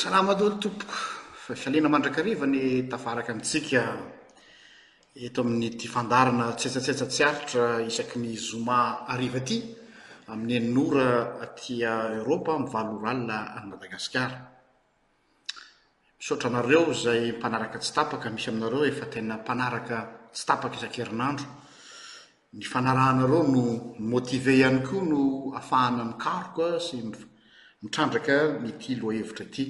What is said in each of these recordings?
Salama daholo tompoko, fifaliana mandrakariva ny tafaraka amintsika eto amin'ity fandaharana tsetsatsetsa tsy aritra isaky ny zoma hariva ity amin'ny enin'ora aty Eoropa amin'ny valo ora alina any Madagasikara. Misaotra anareo izay mpanaraka tsy tapaka, misy aminareo efa tena mpanaraka tsy tapaka isan-kerinandro. Ny fanarahanareo no mi-motive ihany koa no afahana mikaroka sy mitrandraka ity lohahevitra ity.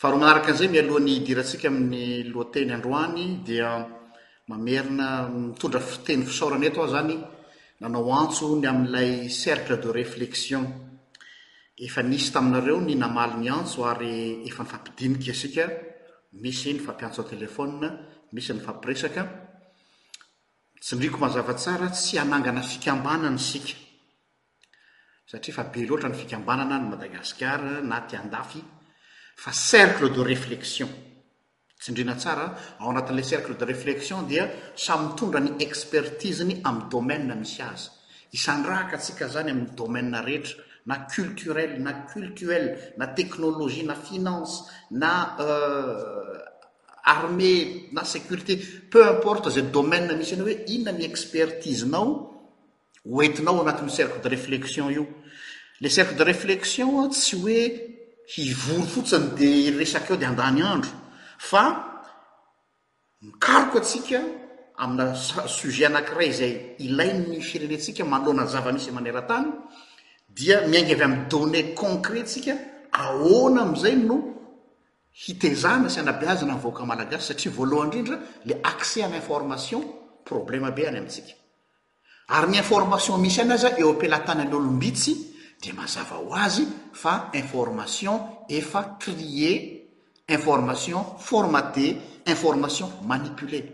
Faharoa manaraka an'izay, mialohan'ny hidirantsika amin'ny lohateny androany dia Mamerina mitondra fiteny fisaorana eto aho izany nanao antso ny amin'ilay cercle de réflexion. Efa nisy taminareo ny namaly ny antso ary efa nifampidinika isika, misy nifampiantso an-telefaonina, misy nifampiresaka. Tsindriako mazava tsara, tsy hanangana fikambanana isika satria efa be loatra ny fikambanana any Madagasikara na aty an-dafy fa cercle de réflexion. Tsindriana tsara, ao anatin'ilay cercle de réflexion dia samy mitondra ny expertise-ny amin'ny domaine misy azy. Isandrahaka tsika izany amin'ny domaine rehetra, na culturel, na cultuel, na technologie, na finance, na armée, na sécurité, peu importe izay domaine misy anao hoe inona ny expertise-nao, ho entinao anatin'io cercle de réflexion io. Ilay cercle de réflexion tsy hoe hivory fotsiny dia hiresaka eo dia handany andro fa mikaroka antsika amina sujet anankiray izay ilain'ny firenentsika manoloana ny zava-misy maneran-tany dia miainga avy amin'ny données concrètes tsika ahoana amin'izay no hitezana sy anabeazana ny vahoaka malagasy satria voalohany indrindra ilay accès à l'information problème be any amintsika. Ary ny information misy any aza eo am-pelatanany olom-bitsy dia mazava ho azy fa information efa trier, information formatée, information manipulée.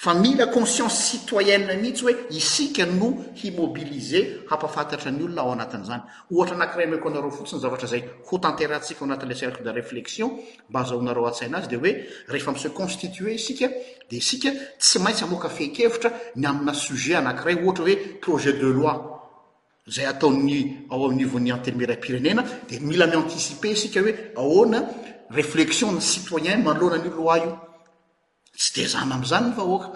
Fa mila conscience citoyenne mihitsy hoe isika no hi-mobiliser hampafantatra ny olona ao anatin'izany. Ohatra anankiray ameko anareo fotsiny zavatra izay hotanterahintsika ao anatin'ilay cercle de réflexion Mba azahoanareo an-tsaina azy dia hoe rehefa mi-se constituer isika dia isika tsy maintsy hamoaka fehin-kevitra ny amina sujet anankiray ohatra hoe projet de loi izay ataon'ny ao anivon'ny antenimieram-pirenena dia mila mi-anticiper isika hoe ahoana reflexion-n'ny citoyen manoloana an'io loi io. tsy de zany amzany ny vahoaka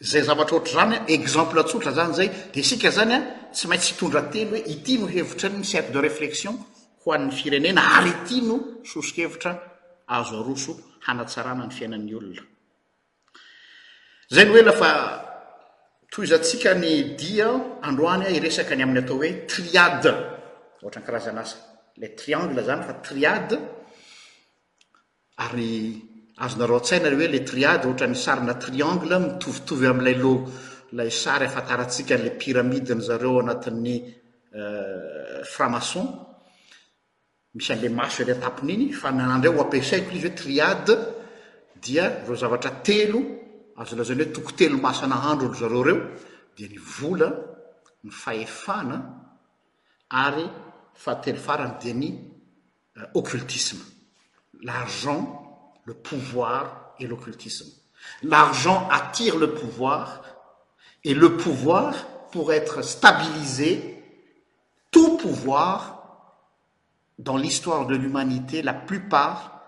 zay zavatra ohatr'zany a exemple tsotra zany zay de isika zany a tsy maintsy hitondra teny hoe ity no hevitry ny cercle de réflexion ho an'ny firenena ary ity no sosokevitra azo aroso hanatsarana ny fiainan'ny olona zay no ela fa tohizantsika ny dia androany a hiresaka ny amin'ny atao hoe triade ohatran'ny karazan'asa le triangle zany fa triade Ary azonareo an-tsaina ve ilay triade ohatran'ny sarina triangle mitovitovy amin'ilay lo, ilay sary ahafantarantsika an'ilay pyramide-ny zareo ao anatin'ny franc-maçon? Misy an'ilay maso ery an-tampony iny, fa ny an'andreo ho ampiasaiko ilay izy hoe triade dia ireo zavatra telo azo lazaina hoe toko telo masa nahandro ry zareo ireo dia ny vola, ny fahefana ary fahatelo farany dia ny euh, occultisme largent puvoir et l'occultisme l'argent attire le pouvoir et le pouvoir pour être stabilisé tout pouvoir dans l'histoire de l'humanité la plupart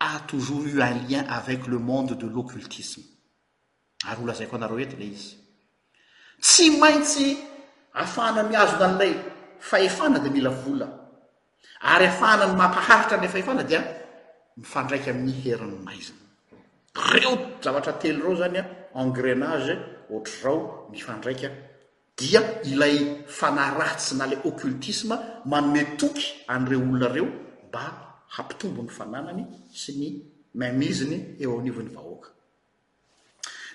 a toujours eu un lien avec le monde de l'occultisme Ary ho lazaiko anareo eto ilay izy. Tsy maintsy afahana mihazona an'ilay fahefana dia mila vola. Ary afahana ny mampaharitra an'ilay fahefana dia mifandraika amin'ny herin'ny maizina. Ireo zavatra telo ireo izany an, engrenage ohatr'izao mifandraika dia ilay fanahy ratsy na ilay occultisme manome toky an'ireo olona ireo mba hampitombo ny fananany sy ny mainmiziny eo anivon'ny vahoaka.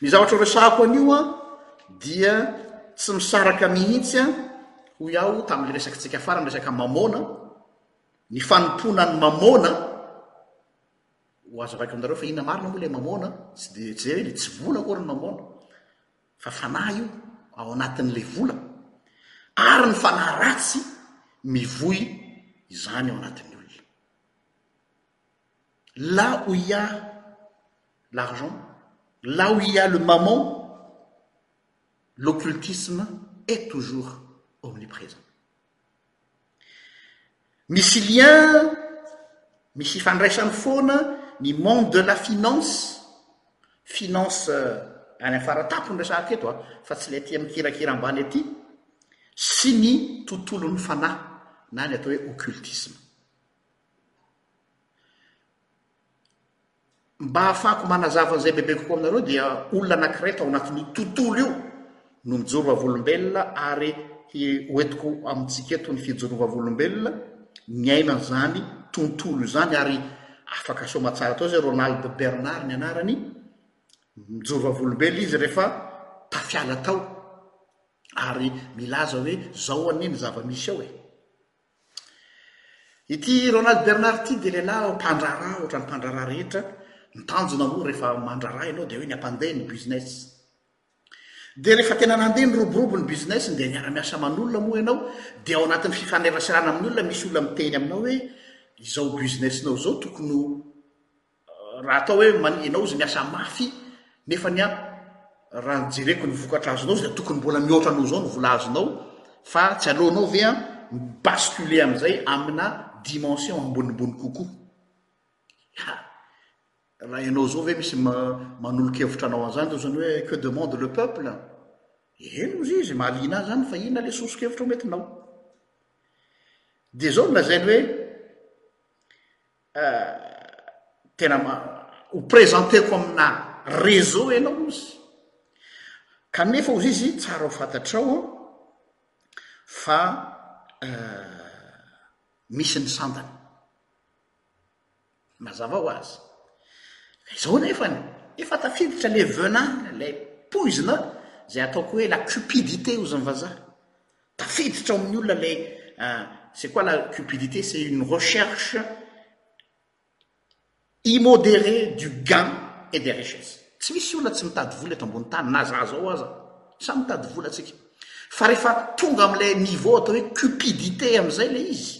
Ny zavatra ho resahako anio an, dia tsy misaraka mihitsy an, hoy aho tamin'ilay resakantsika farany, resaka mamôna, ny fanompoana an'i mamôna, ho azavaiko aminareo fa inona marina moa ilay mamôna, tsy dia jery dia tsy vola akory ny mamôna, fa fanahy io ao anatin'ilay vola, ary ny fanahy ratsy mivoy izany ao anatin'ny olona. là où il y a l'argent, là où il y a le mammon, l'occultisme est toujours omniprésent. Misy lien, misy ifandraisany foana ny monde de la finance, finance euh, any amin'ny faran-tampony resahako eto a, fa tsy ilay aty amin'ny kirakira ambany aty, sy ny tontolon'ny fanahy na ny atao hoe occultisme. Mba hahafahako manazava an'izay bebe kokoa aminareo dia olona anankiray tao anatin'io tontolo io no mijoro vavolombelona ary hoentiko amintsika eto ny fijoroany vavolombelona niaina an'izany tontolo izany ary afaka soamantsara atao izay Ronald Bernard ny anarany, mijoro vavolombelona izy rehefa tafiala tao ary milaza hoe izao anie ny zava-misy ao e. Ity Ronald Bernard ity dia lehilahy mpandraharaha ohatran'ny mpandraharaha rehetra, ny tanjona moa rehefa mandraharaha ianao dia hoe ny hampandeha ny business. Dia rehefa tena nandeha niroborobo ny business-ny dia miara-miasa aman'olona moa ianao, dia ao anatin'ny fifaneraserana amin'ny olona misy olona miteny aminao hoe izao business-nao izao tokony ho Raha atao hoe enao izy miasa mafy nefa ny ahy raha ny jereko ny vokatra azonao izy dia tokony mbola mihoatra noho izao ny vola azonao fa tsy aleonao ve an mi-basculer amin'izay amina dimension ambonimbony kokoa. Ha! Raha ianao izao ve misy manolo-kevitra anao an'izany izao izany hoe que demande le peuple? Eny ozy izy, mahaliana ahy izany fa inona ilay soso-kevitra ometinao? Dia izao no lazainy hoe tena ho presenteko amina réseau ianao ozy kanefa ozy izy tsara ho fantatrao an fa misy ny santany mazava ho azy izao nefany efa tafiditra le venany lay poizina zay ataoko hoe la cupidité ozy ny vazaha Tafiditra ao amin'ny olona ilay c'est quoi la cupidité? C'est une recherche immodérée du gain et des richesses. Tsy misy olona tsy mitady vola eto ambony tany na za zao aza. Samy mitady vola antsika. Fa rehefa tonga amin'ilay niveau atao hoe cupidité amin'izay ilay izy,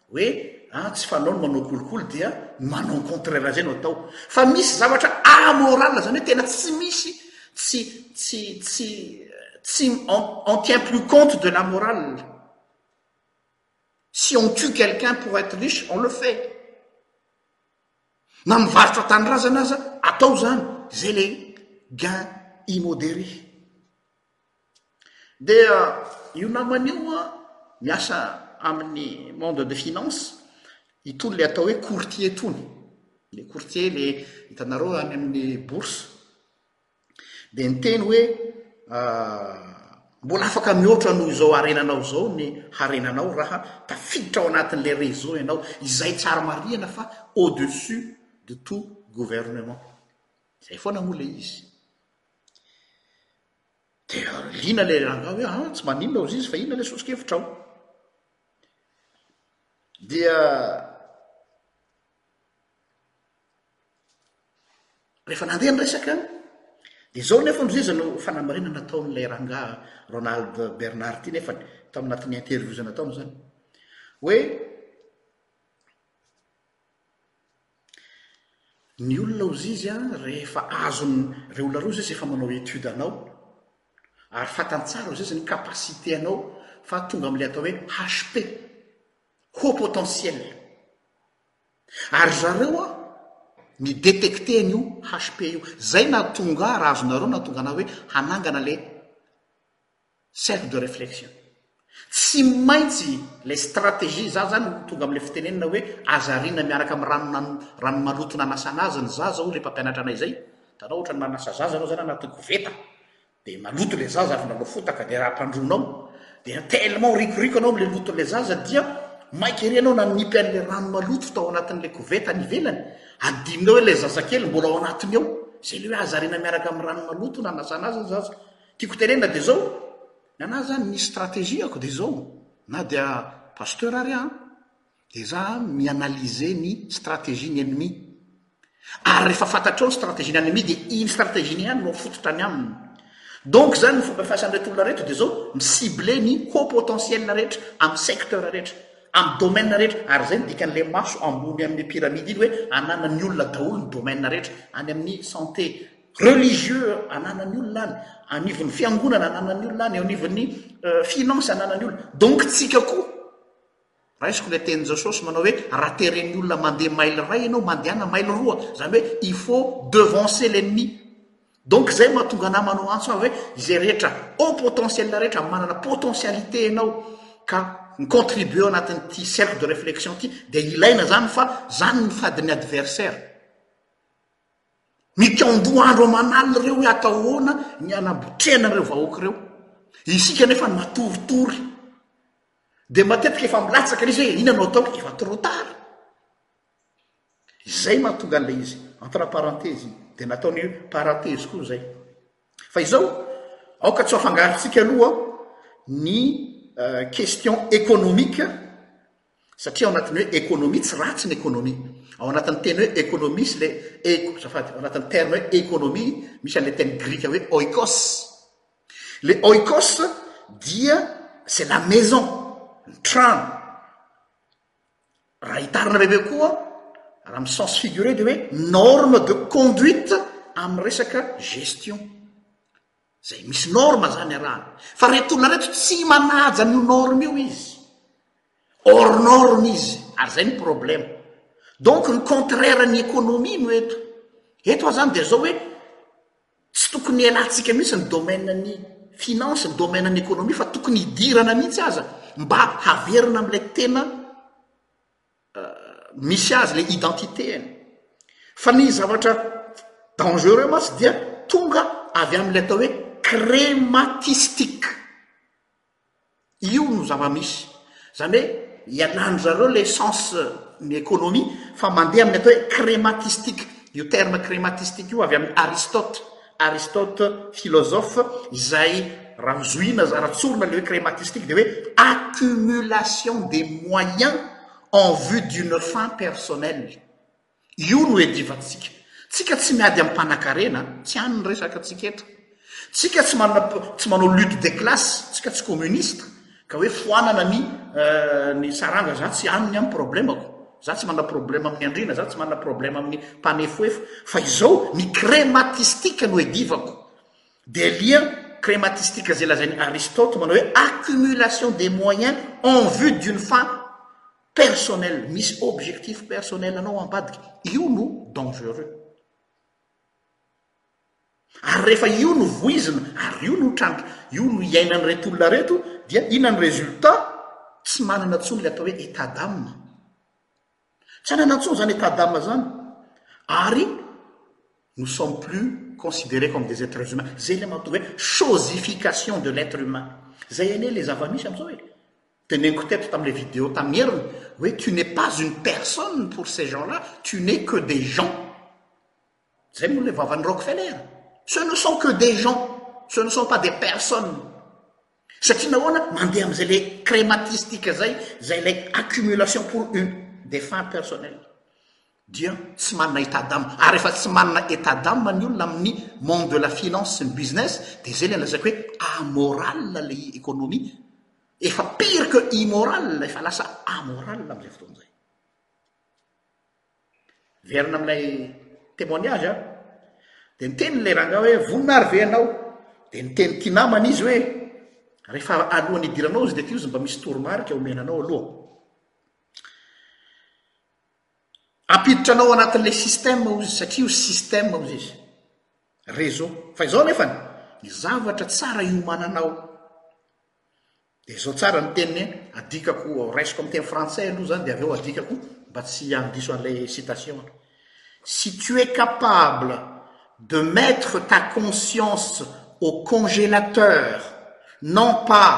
hoe ah tsy fanao ny manao kolikoly dia ny manao contraire zay no atao fa misy zavatra amoral zany hoe tena tsy misy tsy tsy tsy tsy on tient plus compte de la morale si on tue quelqu'un pour être riche on le fait na mivarotra tanindrazana aza atao zany zay le gain immodere Dia io namana io an, miasa amin'ny monde de finance, itony ilay atao hoe courtier itony, ilay courtier ilay hitanareo any amin'ny bourse, dia niteny hoe mbola afaka mihoatra noho izao harenanao izao ny harenanao raha tafiditra ao anatin'ilay réseau ianao, izay tsara marihana fa au-dessus de tout gouvernement. Izay foana moa ilay izy. Dia liana ilay rangahy hoe an, tsy maninona hozy izy fa inona ilay sosokevitra ao. Dia rehefa nandeha ny resaka dia izao nefa hozy izy no fanamarinana ataon'ilay rangahy Ronald Bernard ity nefa tao anatin'ny interviews nataony izany hoe Ny olona ozizy an rehefa azony reo olona reo ozizy efa manao étude anao ary fantany tsara ozizy ny capacité anao fa tonga amle atao hoe HP haut potentiel ary zareo an mi détecter anio HP io zay nahatonga raha azonareo nahatonga anah hoe hanangana le Cercle de réflexion. Tsy maintsy ilay stratégie, izaho izany no tonga amin'ilay fitenenana hoe aza ariana miaraka amin'ny rano rano maloto nanasana azy ny zaza hoy ilay mpampianatra anay izay. Hitanao ohatra ny manasa zaza ianao izany anaty koveta dia maloto ilay zaza avy nanao fotaka dia raha ampandroanao dia tellement rikoriko ianao amin'ilay loton'ilay zaza dia maika ery ianao nanipy an'ilay rano maloto tao anatin'ilay koveta any ivelany. Adinonao hoe ilay zazakely mbola ao anatiny ao. Izay ilay hoe aza ariana miaraka amin'ny rano maloto nanasana azy ny zaza. Tiako tenenina dia izao, ny anah zany ny strategie-ako dia izao, na dia pasteur ary aho dia za mi-analyser ny strategie ny ennemi, ary rehefa fantatrao ny strategie ny ennemi dia iny strategie iny ihany no afototra ny aminy, donc zany ny fomba fiasan'ireto olona ireto dia izao, mi-cibler ny co potentiel rehetra amin'ny secteur rehetra, amin'ny domaine rehetra, ary izay no dikan'ilay maso ambony amin'ny pyramide iny hoe ananan'ny olona daholo ny domaine rehetra, any amin'ny santé, religieux ananan'ny olona any, anivon'ny fiangonana ananan'ny olona any, eo anivon'ny finance ananan'ny olona. Donc tsika koa, raisiko ilay tenin'i Jesosy manao hoe raha teren'ny olona mandeha maily iray ianao, mandehana maily roa, izany hoe il faut devancer l'ennemi. Donc izay mahatonga anah manao antso ahy hoe izay rehetra haut potentiel rehetra, manana potentialité ianao ka mi-contribuer ao anatin'ity cercle de réflexion ity dia ilaina izany fa izany ny fadin'ny adversaire. Ny teo am-boho andro aman'alina ireo hoe atao ahoana ny hanabotrena ireo vahoaka ireo. Isika anefa matoritory. Dia matetika efa milatsaka ilay izy hoe inona no atao, efa trop tard. Izay mahatonga an'ilay izy, entre parenthèses iny, dia nataony hoe parenthèses koa izay. Fa izao, aoka tsy ho afangarontsika aloha ny question économique Satria ao anatin'ny hoe ekonomia, tsy ratsy ny ekonomia. Ao anatin'ny teny hoe ekonomia sy ilay eko, azafady, ao anatin'ny terme hoe ekonomia, misy an'ilay teny grika hoe oikos. Ilay oikos dia c'est la maison, ny trano. Raha hitarina avy avy koa, raha amin'ny sens figuré dia hoe norme de conduite amin'ny resaka gestion. Izay misy norme izany arahany. Fa ireto olona ireto tsy manaja an'io norme io izy. Hors norme izy. Ary izay ny problème. Donc ny contraire ny économie no eto. Eto aho izany dia izao hoe tsy tokony hialantsika mihitsy ny domaine ny finance, ny domaine ny économie fa tokony hidirana mihitsy aza mba haverina amin'ilay tena misy azy le identité-ny fa ny zavatra dangereux mantsy dia tonga avy amin'ilay atao hoe crematistique io no zava-misy zany hoe ialany zareo le sens ny économie fa mandeha amin'ny atao hoe crematistique io terme crematistique io avy amin'i Aristote Aristote, filozofa, izay raha ho zohiana zara tsorina ilay hoe crématistique dia hoe accumulation des moyens en vue d'une fin personnelle. Io no iadivantsika. Tsika tsy miady amin'ny mpanakarena, tsy any ny resaka tsika eto. Tsika tsy manana tsy manao lutte des classes, tsika tsy communiste. Ka hoe foanana ny ny saranga za tsy any ny am problemako za tsy manana problème amin'ny andriana za tsy manana problème amin'ny mpanefoefo fa izao ny crématistique no edivako dia lia crématistique zay lazain'i Aristote manao hoe accumulation des moyens en vue d'une fin personnelle misy objectif personnel anao ambadika io no dangereux Ary rehefa io no voizina ary io no tranga, io no iainan'ireto olona ireto dia inona ny résultat? Tsy manana intsony ilay atao hoe état d'âme. Tsy hanana intsony izany état d'âme izany ary nous sommes plus considérés comme des êtres humains. Izay ilay mahatonga hoe chosification de l'être humain. Izay anie ilay zava-misy amin'izao e. Teneniko teto tamin'ilay vidéo tamin'ny heriny hoe tu n'es pas une personne pour ces gens-là, tu n'es que des gens. Zay moa ilay vavan'i Rockefeller. Ce ne sont que des gens, ce ne sont pas des personnes. Satria nahoana mandeha amin'izay ilay crématistique zay, zay ilay accumulation pour une des fins personnelles. Dia tsy manana état d'âme. Ary efa tsy manana état d'âme ny olona amin'ny monde de la finance sy ny business, dia zay ilay lazaiko hoe amoral ilay économie. Efa pire que immoral, efa lasa amoral amin'izay fotoana izay. Miverina amin'ilay témoignage an, dia niteny ilay rangahy hoe vonona ary ve ianao? Dia niteny ity namany izy hoe rehefa alohan'ny hidiranao izy dia ity izy mba misy toromarika omena anao aloha. Ampiditra anao anatin'ilay système hoy izy satria io système hoy izy. Réseau. Fa izao nefany, ny zavatra tsara iomananao. deotes çarnten e. a dikak orec cometen français ousndevo àdikak basiandis le citation si tu es capable de mettre ta conscience au congélateur non pas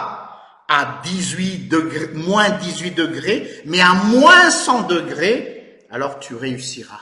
à demoins 1i8 degrés mais à moins cent degrés alors tu réussiras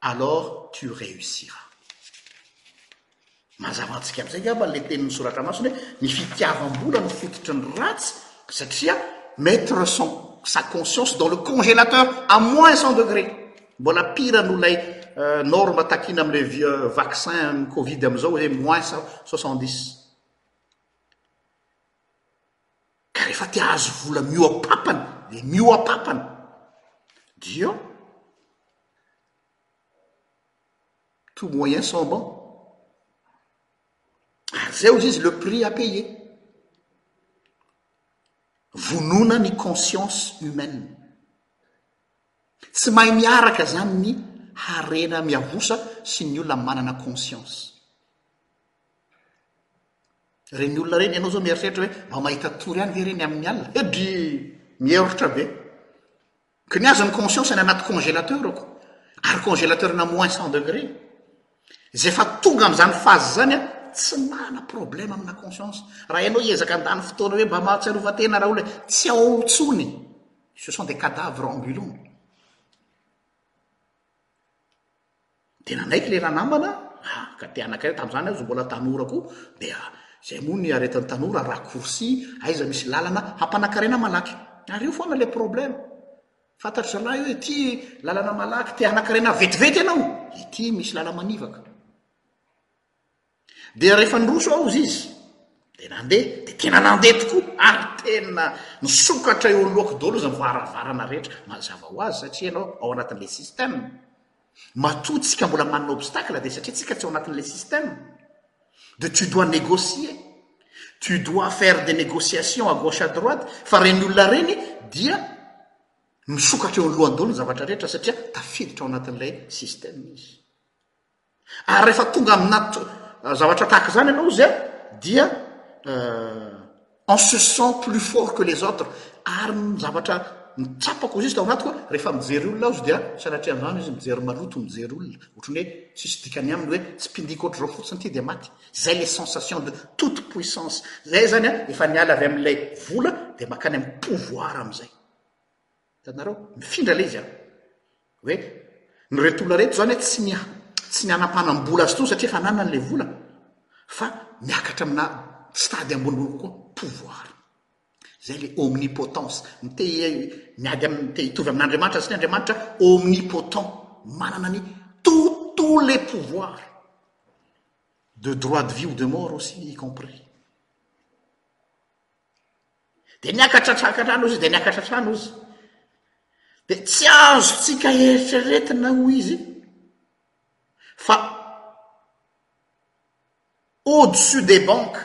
alors tu reussira. Mazava antsika amizay ngamba le tenin'ny soratra masina hoe ny fitiavambola no fototry ny ratsy satria mettre son sa conscience dans le congélateur à moins 100 degré. Mbola pire no lay euh, norme takina amle vieux vaccin covid amizao hoe moins 70. ka rehefa te hahazo vola mihoa-papana dia mihoa-papana, dia tout moyen sont bon, ary izay hoy izy le prix à payer, vonoina ny conscience humaine, tsy mahay miaraka izany ny harena miavosa sy ny olona manana conscience. Ireny olona ireny, ianao izao mieritreritra hoe mba mahita tory ihany ve ireny amin'ny alina? Hegy! Miheoritra be. Ka ny azy ny conscience-ny anaty congélateur-ko, ary congélateur-na moins cent degré. Izay efa tonga amin'izany phase izany an, tsy manana problème amina conscience. Raha ianao hiezaka handany fotoana hoe mba mahatsiarova tena raha olona, tsy ao ao intsony. Ce sont des cadavres ambulants. Dia nanaiky ilay ranamana an, ka te hanankaina tamin'izany aho, izy mbola tanora koa, dia izay moa ny aretin'ny tanora, raccourci, aiza misy lalana hampanankarena malaky, ary eo foana ilay problème, fantatry zalahy hoe ity lalana malaky te hanankarena vetivety ianao, ity misy lala-manivaka. Dia rehefa niroso aozy izy, dia nandeha, dia tena nandeha tokoa, ary tena nisokatra eo anoloako daholo izany varavarana rehetra, mazava ho azy satria ianao ao anatin'ilay système, matoa tsika mbola manana obstacle dia satria tsika tsy ao anatin'ilay système, dia tu dois négocier, tu dois faire des négociations à gauche à droite, fa ireny olona ireny dia misokatra eo anoloany daholo ny zavatra rehetra satria tafiditra ao anatin'ilay système izy. Ary rehefa tonga amina zavatra tahaka izany ianao izay dia on se sent plus fort que les autres. Ary ny zavatra nitsapako au juste ao anatiko hoe rehefa mijery olona aho izy dia sanatrian'izany izy mijery maloto mijery olona. Ohatry ny hoe tsisy dikany aminy hoe tsy mpindiky ohatr'izao fotsiny ity dia maty. Izay ilay sensation de toute puissance. Izay izany an, efa niala avy amin'ilay vola dia mankany amin'ny pouvoir amin'izay. Hitanareo? Mifindra ilay izy an! Hoe ny reto olona reto izany tsy ny tsy ny hanam-panam-bola azy itony satria efa ananany ilay vola fa miakatra amina stade ambonimbony kokoa, pouvoir. Izay ilay omnipotence. Ny te miady amin'ny te hitovy amin'Andriamanitra satria Andriamanitra omnipotent, manana ny tout tous les pouvoirs de droit de vie ou de mort aussi y compris. de ni akatratrkatranozy de ni akatratranozy di tsy azo tsika eritreretina ho izy fa au-dessus des banques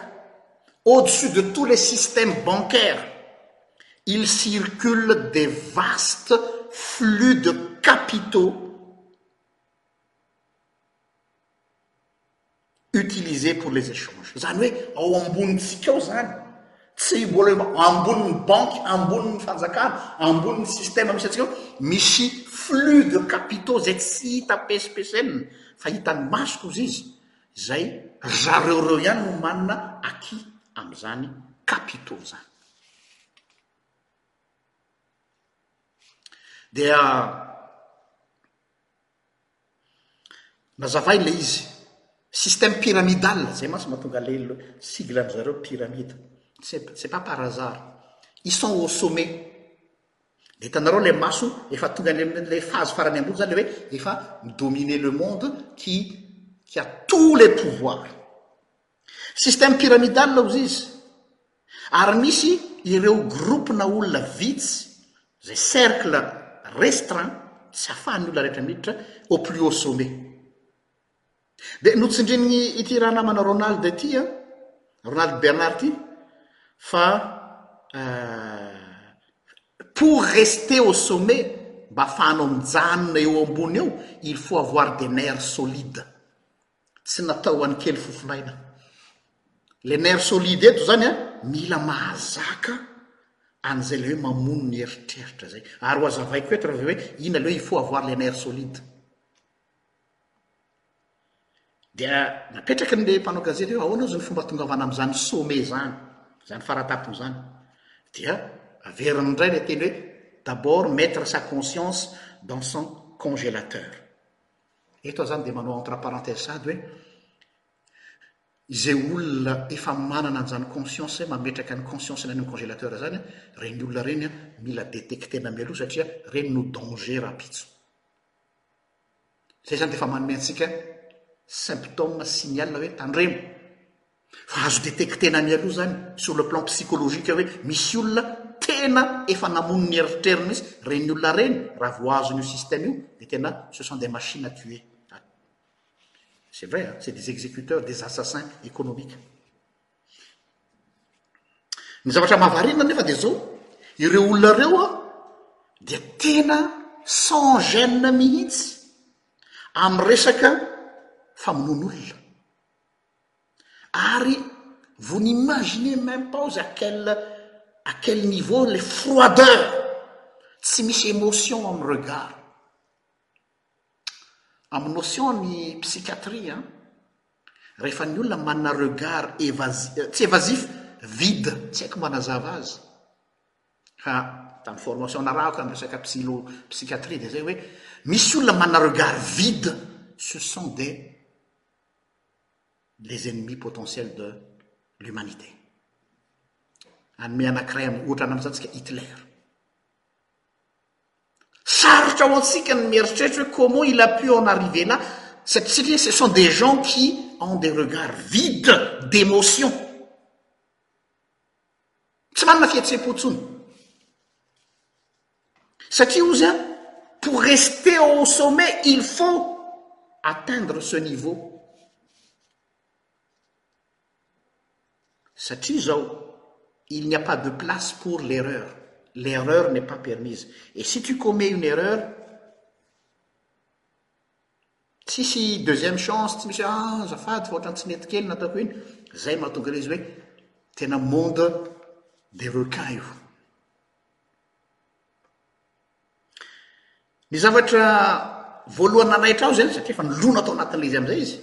au-dessus de tous les systèmes bancaires il circule de vastes flux de capitaux utilisé pour les échanges izany hoe ao ambonintsika ao izany tsy mbola ambonin'ny banky ambonin'ny fanjakana ambonin'ny système misy antsika misy flux de capitaux izay tsy hita pesipesenina fa hitan'ny masoko izy izy izay ry zareo ireo ihany no manana acquis amin'izany capitaux izany dia Nazavainy ilay izy. Système pyramidal, izay mantsy no mahatonga ilay sigle an-dry zareo pyramide. C'est pas par hasard. Ils sont au sommet. Dia hitanareo ilay maso, efa tonga any amin'ilay phase farany ambony izany ilay hoe efa mi-dominer le monde, qui qui a tous les pouvoirs. Système pyramidal hozy izy ary misy ireo groupe na olona vitsy izay cercle restreint tsy afahan'ny olona rehetra miditra au plus haut sommet. Dia notsindrin'ny ity ranamana Ronald ity an, Ronald Bernard ity fa pour rester au sommet mba afahanao mijanona eo ambony eo il faut avoir des nerfs solides. Tsy natao ho an'ny kely fofonaina. Le nerf solide eto zany an, mila mahazaka an'izay le hoe mamono ny eritreritra zay. Ary ho azavaiko eto raha hoe ina le hoe il faut avoir le nerf solide. Dia napetraky ny mpanao gazety hoe ahoana ozy ny fomba atongavana amin'izany sommet zany, zany faratampony zany. Dia averiny indray le teny hoe d'abord mettre sa conscience dans son congélateur. Eto aho izany dia manao entre parenthèses sahady hoe izay olona efa manana an'izany conscience hoe mametraka ny conscience-ny any amin'ny congélateur izany, ireny olona ireny mila détecter-na mialoha satria ireny no danger rahampitso. Izay izany dia efa manome antsika symptômes, signal hoe tandremo. Fa azo détecter-na mialoha izany sur le plan psychologique hoe misy olona tena efa namono ny eritreriny mihitsy, ireny olona ireny raha vao azon'io système io dia tena ce sont des machines à tuer. C'est vrai hein, c'est des exécuteurs, des assassins économiques. Ny zavatra mahavariana nefa dia izao, ireo olona ireo dia tena sans gêne mihitsy amin'ny resaka famonoan'olona. ary vous n'imaginez même pas ozy à quel à quel niveau le froideur tsy misy emotion amin'ny regard amin'ny notion ny psychiatrie an rehefa ny olona manana regard evasi tsy evasif vide tsy haiko manazava azy fa tamin'ny formation narahako amin'ny resaka psylo psychiatrie dia zay hoe misy olona manana regard vide ce sont des les ennemis potentiels de l'humanité anme anakiray aohatrana amizantsika hitler sarotra o antsiqa ny mieritretra oe comment il a pu en arriver là ce sont des gens qui ont des regards vides d'émotion tsy manana fietsepotsony Satria ozy an, pour rester au sommet il faut atteindre ce niveau. Satria izao, il n'y a pas de place pour l'erreur, l'erreur n'est pas permise. Et si tu commets une erreur, tsisy deuxième chance, tsy misy hoe ah azafady fa ohatran'ny tsy nety kely nataoko iny, izay no mahatonga ilay izy hoe tena monde des requins io. Ny zavatra voalohany nanaitra aho izay, satria efa nilona tao anatin'ilay izy amin'izay izy,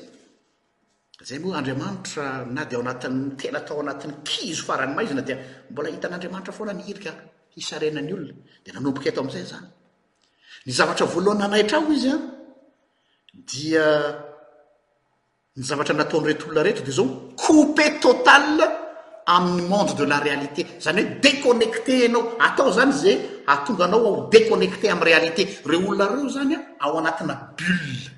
izay moa Andriamanitra na dia ao anatin'ny tena tao anatin'ny kizo farany maizina dia mbola hitan'Andriamanitra foana ny hirika hisarena ny olona, dia nanomboka eto amin'izay izany. Ny zavatra voalohany nanaitra aho izy an, dia Ny zavatra nataon'ireto olona ireto dia zao, coupe totale amin'ny monde de la réalité, zany hoe déconnecté ianao, atao zany ze hahatonga anao ho déconnecté amin'ny réalité, reo olona reo zany ao anatina bulle,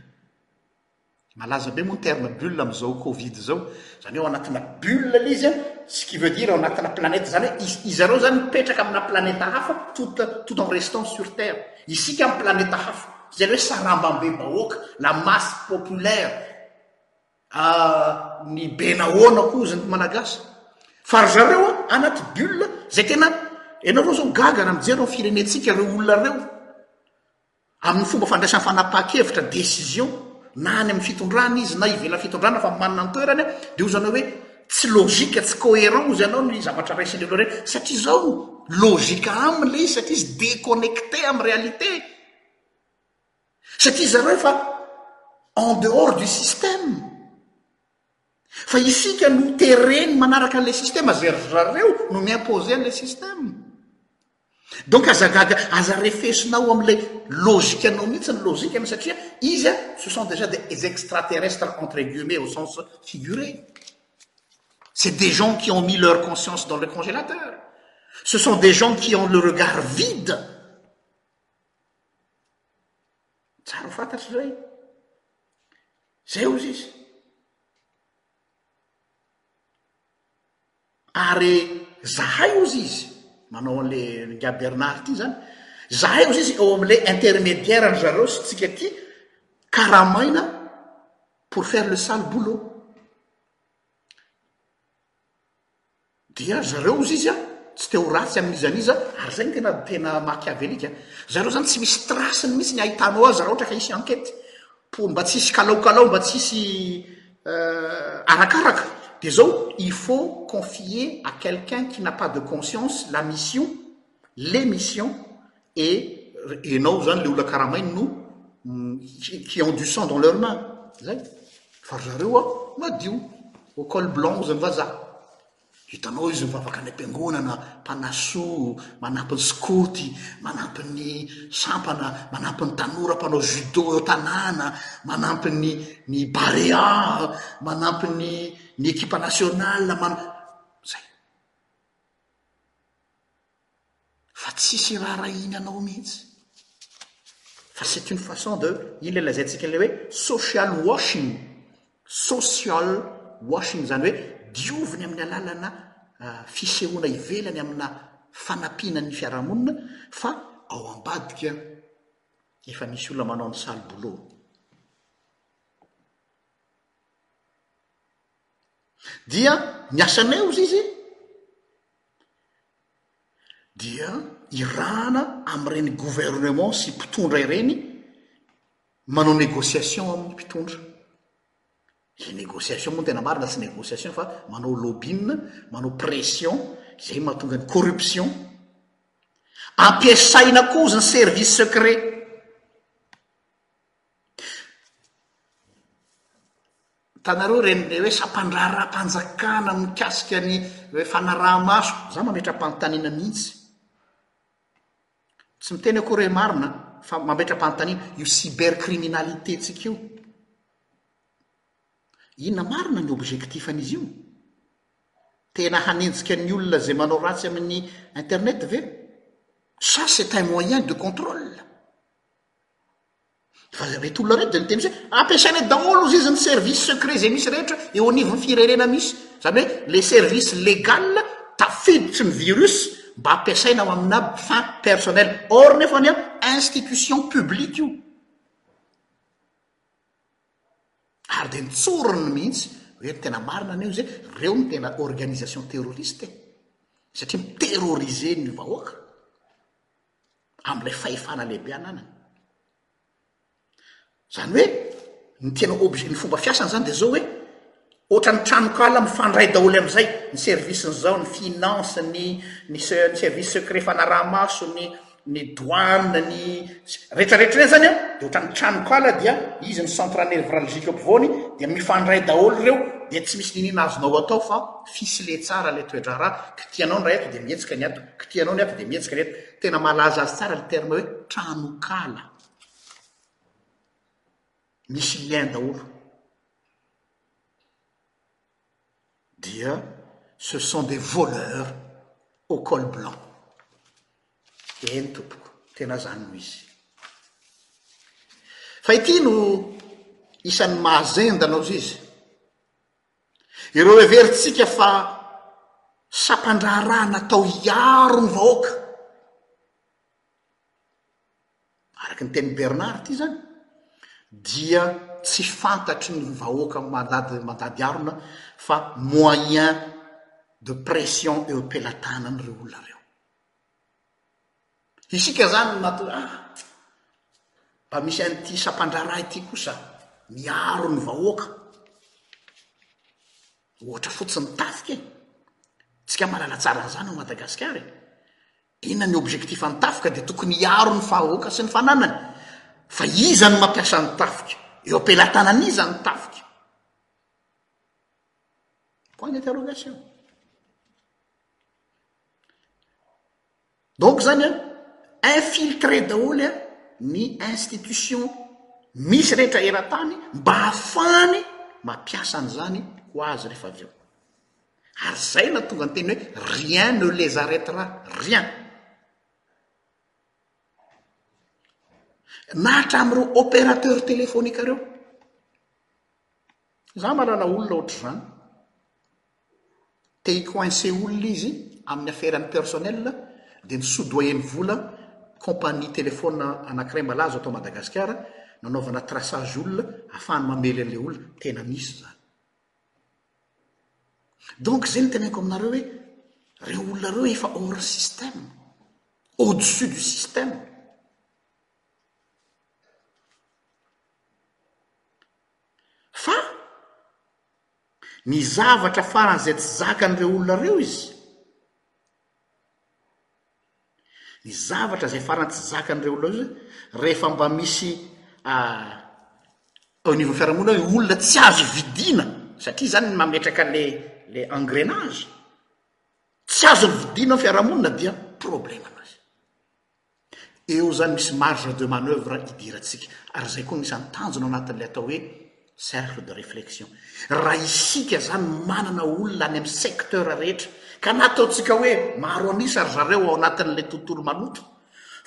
malaza be moa ny terme bulle amin'izao covid zao, zany hoe ao anatina bulle le izy, ce qui veut dire ao anatina planète, zany hoe izy, izy zareo zany mipetraka amina planète hafa tout, tout en restant sur terre, isika amin'ny planète hafa. Izany hoe sarambambe-bahoaka, la masse populaire, ahh ny be nahoana koa hozy ny Malagasy? Fa ry zareo an, anaty bulle izay tena, ianareo izao gaga raha mijery ny firenentsika ireo olona ireo amin'ny fomba fandraisany fanapahan-kevitra, décision, na any amin'ny fitondrana izy na ivelan'ny fitondrana fa manana ny toerany an, dia hozy ianao hoe tsy logique, tsy cohérent hozy ianao ny zavatra raisin'ireo ireny satria izao logika aminy ilay izy satria izy déconnecté amin'ny réalité. satria zareo efa en dehors du système fa isika no tereny manaraka an'la systema zay ry zareo no mi imposer an'la systeme donc aza gaga aza refesinao am'ilay logika anao mihitsy ny logikany satria izy a ce sont déjà de es extraterrestre entre guillemets au sens figuré c'est des gens qui ont mis leur conscience dans le congélateur ce sont des gens qui ont le regard vide Tsara ho fantatro izay. Izay hozy izy. Ary izahay hozy izy, manao an'ilay Ingahy Bernard ity izany, izahay hozy izy eo amin'ilay intermédiaire ry zareo sy tsika ity, karamaina pour faire le sale boulot. Dia zareo ozy izy tsy te ho ratsy amin'iza n'iza ary izay no tena tena machiavelika. Zareo izany tsy misy trace-ny mihitsy ny ahitanao azy raha ohatra ka hisy enquête pour mba tsy hisy kalaokalao, mba tsy hisy arakaraka. Dia izao, il faut confier à quelqu'un qui n'a pas de conscience la mission l'émission et enao zany le olona karamainy no qui ont du sang dans leur main zay fa ry zareo a madio au col blanc ozy ny vazaha hitanao izy mivavaka any am-piangonana mpanasoa manampy ny skoty manampy ny sampana manampy ny tanora mpanao judo eo tanàna manampy ny ny barea manampy ny ny ekipa nationale mana zay fa tsisy iraharahiany anao mihitsy fa c'est une façon de iny le lazaintsika le hoe social washing social washing zany hoe dioviny amin'ny alalana fisehoana ivelany amina fanampiana ny fiarahamonina fa ao ambadika efa misy olona manao ny sale boulot dia ny asanay ozy izy dia irahana amin'ireny gouvernement sy mpitondra ireny manao négociation amin'ny mpitondra. Ilay négociation moa no tena marina, tsy négociation fa manao lobbying, manao pression, izay mahatonga ny corruption. Ampiasaina koa izy ny service secret. Hitanareo ireny hoe sampandraharaham-panjakana mikasika ny fanaraha-maso. Za mametra-panontaniana mihitsy. Tsy miteny akory hoe marina fa mametra-panontaniana io cybercriminalité-ntsika io. Inona marina ny objectif-n'izy io? Tena hanenjika ny olona izay manao ratsy amin'ny internet ve? Ça c'est un moyen de contrôle. Mety olona reto dia ny teny izay ampiasainay daholo hozy izy ny service secret izay misy rehetra eo anivon'ny firenena misy. Izany hoe le service legal tafiditry ny virus mba ampiasaina ao amina fin personnel. Or nefa ny institution publique io. Ary dia ntsorony mihitsy hoe ny tena marina ny eo izay reo ny tena organisation terroriste satria miterroriser ny vahoaka. amin'ilay fahefana lehibe ananany. Izany hoe ny tena objet ny fomba fiasany izany dia izao hoe ohatran'ny tranonkala mifandray daholo amin'izay ny service ny zao ny finance ny ny service secret fanaraha-maso ny ny douane ny retraretra ireny zany an dia ohatran'ny tranonkala dia izy ny centre nevralgique ampovoany dia mifandray daholo ireo dia tsy misy niniana azonao atao fa fisile tsara ilay toedraharaha kitianao ny ray ato dia mihetsika ny ato kitianao ny ato dia mihetsika ny ato Tena mahalaza azy tsara le terme hoe tranokala. Misy lien daholo. Dia ce sont des voleurs au col blanc. Eny tompoko, tena zany no izy. Fa ity no isan'ny mahazendana ozy izy. Ireo heverintsika fa sampan-draharaha natao hiaro ny vahoaka, araka ny tenin'i Bernard ity izany, dia tsy fantatry ny vahoaka mandady mandady harona fa moyen de pression eo am-pelatanan'ireo olona ireo. Isika izany no mahatonga ah! Mba misy an'ity sampandraharaha ity kosa miaro ny vahoaka. Ohatra fotsiny ny tafika e! Tsika mahalala tsara an'izany ao Madagasikara e! Inona ny objectif an'ny tafika dia tokony hiaro ny vahoaka sy ny fananany. Fa iza no mampiasa ny tafika? Eo am-pelatanan'iza ny tafika? Point d'interrogation. Donc zany an, infiltré daholo an ny institution misy rehetra eran-tany mba hahafahany mampiasa an'izany ho azy rehefa avy eo. Ary izay no nahatonga ny teny hoe rien ne les arrêtera, rien. Na hatramin'ireo opérateur téléphonique ireo. Izaho mahalala olona ohatr'izany. te hi-coincer olona izy amin'ny aferany personnelle dia ny soudoyenne vola compagnie téléphone anakiray malaza ato Madagasikara nanaovana traçage olona afahany mamely an'ilay olona, tena misy izany. Donc izay no teneniko aminareo hoe ireo olona ireo efa hors système, au dessus du système. Fa Ny zavatra farany izay tsy zakan'ireo olona ireo izy, ny zavatra izay farany tsy zakan'ireo olona ireo izay, rehefa mba misy eo anivon'ny fiarahamonina hoe olona tsy azo vidiana, satria izany no mametraka ilay ilay engrenage, tsy azony vidiana ny fiarahamonina dia problème an'azy. Eo izany misy marge de manoeuvre idirantsika, ary izay koa no isan'ny tanjona anatin'ilay atao hoe cercle de réflexion. Raha isika izany manana olona any amin'ny secteur rehetra, ka na ataontsika hoe maro an'isa ry zareo ao anatin'ilay tontolo maloto,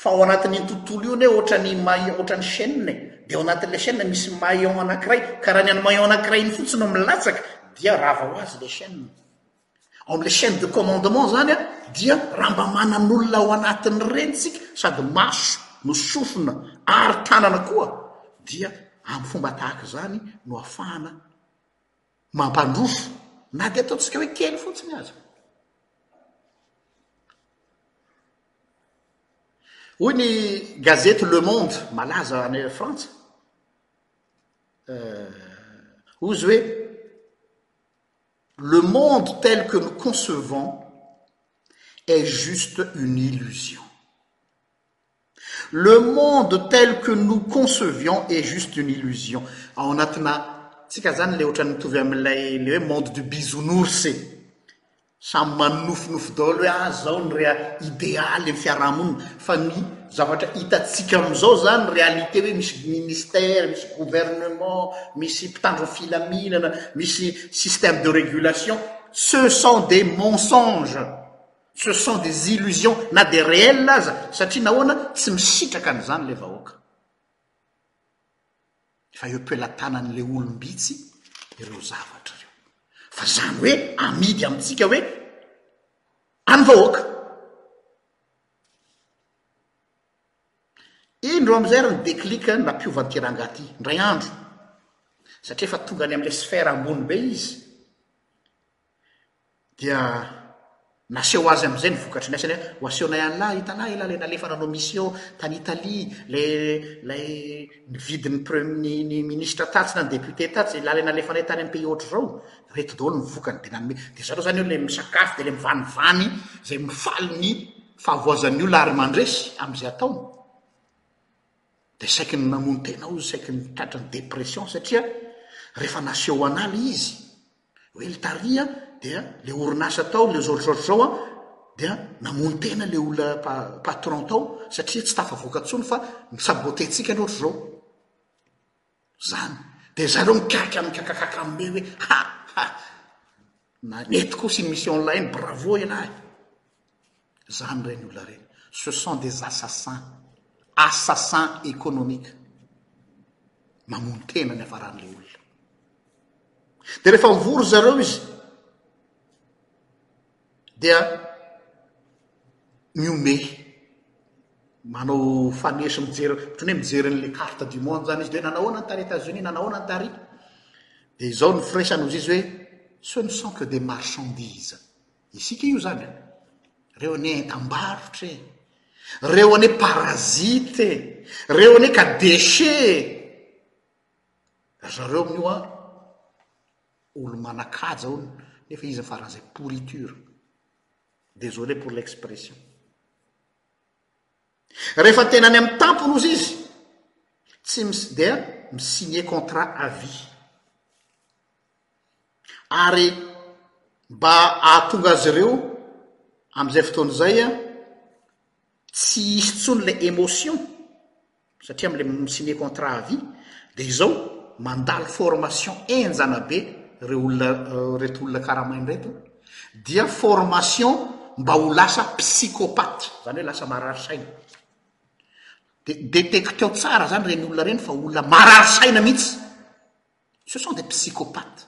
fa ao anatin'iny tontolo io anie ohatran'ny maillon, ohatran'ny chaîne e, dia ao anatin'ilay chaîne misy maillon anankiray, ka raha ny an'ny maillon anankiray iny fotsiny no milatsaka dia rava ho azy ilay chaîne. Ao amin'ilay chaîne de commandement izany a, dia raha mba manan'olona ao anatin'ireny isika sady maso no sofina ary tanana koa dia amin'ny fomba tahaka izany no hafahana mampandroso na dia ataontsika hoe kely fotsiny aza. Hoy ny gazety Le Monde malaza any Frantsa, euh, hoy izy hoe Le monde tel que nous concevons est juste une illusion. Le monde tel que nous concevions est juste une illusion. Ao anatina tsika zany le ohatran'ny mitovy amin'ilay le hoe monde du bisounours e. Samy manonofinofy daholo hoe ah zao ny re- idealy ny fiarahamonina. Fa ny zavatra hitantsika amin'izao izany réalité hoe misy ministère, misy gouvernement, misy mpitandro ny filaminana, misy système de régulation, ce sont des mensonges, ce sont des illusions na dia réel aza satria nahoana tsy misitraka an'izany ilay vahoaka. Efa eo am-pelatanan'ilay olom-bitsy ireo zavatra ireo. Fa izany hoe amidy amintsika hoe an'ny vahoaka. Indro amin'izay ary ny déclic nampiovan'ity rangahy ity, indray andro, satria efa tonga any amin'ilay sphère ambony be izy, dia naseho azy amin'izay ny vokatry ny asany hoe, ho asehonay an'lah, hitalahy elah ilay nalefa nanao mission tany Italie, ilay, ilay nividy ny pre, ny, ny ministra tatsy na ny député tatsy, ilah ilay nalefanay tany amin'ny pays ohatr'izao, Reto daholo ny vokany dia nanome. Dia zareo zany eo le misakafo dia le mivanivany zay mifaly ny fahavoazan'ny olona ary mandresy amzay ataony. Dia saiky ny namono tena ozy saiky ny tratra ny depression satria refa naseho an'ala izy hoe le taria dia le orinasa tao le zao zao zao an dia namono tena le olona patron tao satria tsy tafavoaka tsony fa misabote tsika le otry zao. Zany de zareo mikaika amin'ny kakakakam be hoe ha ha nanety kosa i misy online bravo elah e zany reny olona reny ce sont des assassins assassins économiques mamono tena ny afaran'le olona de rehefa mivory zareo izy dia mihomehy, manao faneso mijery, ohatran'ny hoe mijery an'ilay carte du monde izany izy dia hoe nanahoana ny tany Etazonia, nanahoana ny tary, dia izao ny firaisany hozy izy hoe ce ne sont que des marchandises, isika io izany an, ireo anie entam-barotra e, ireo anie parasite e, ireo anie ka déchets e, ry zareo amin'io an, olo manakaja hono nefa iza faran'izay pourriture désolé pour l'expression rehefa tena any amin'ny tampony ozy izy tsy misy dia misigne contrat à vie ary mba ahatonga azy ireo amin'izay fotoana izay a tsy hisy tsony le émotion satria amin'ilay mi-signer contrat à vie dia izao mandalo formation henjana be ireo olona ireto olona karamaina ireto dia formation mba ho lasa psychopathe izany hoe lasa marary saina dia détecteo tsara izany ireny olona ireny fa olona marary saina mihitsy ce sont des psychopathes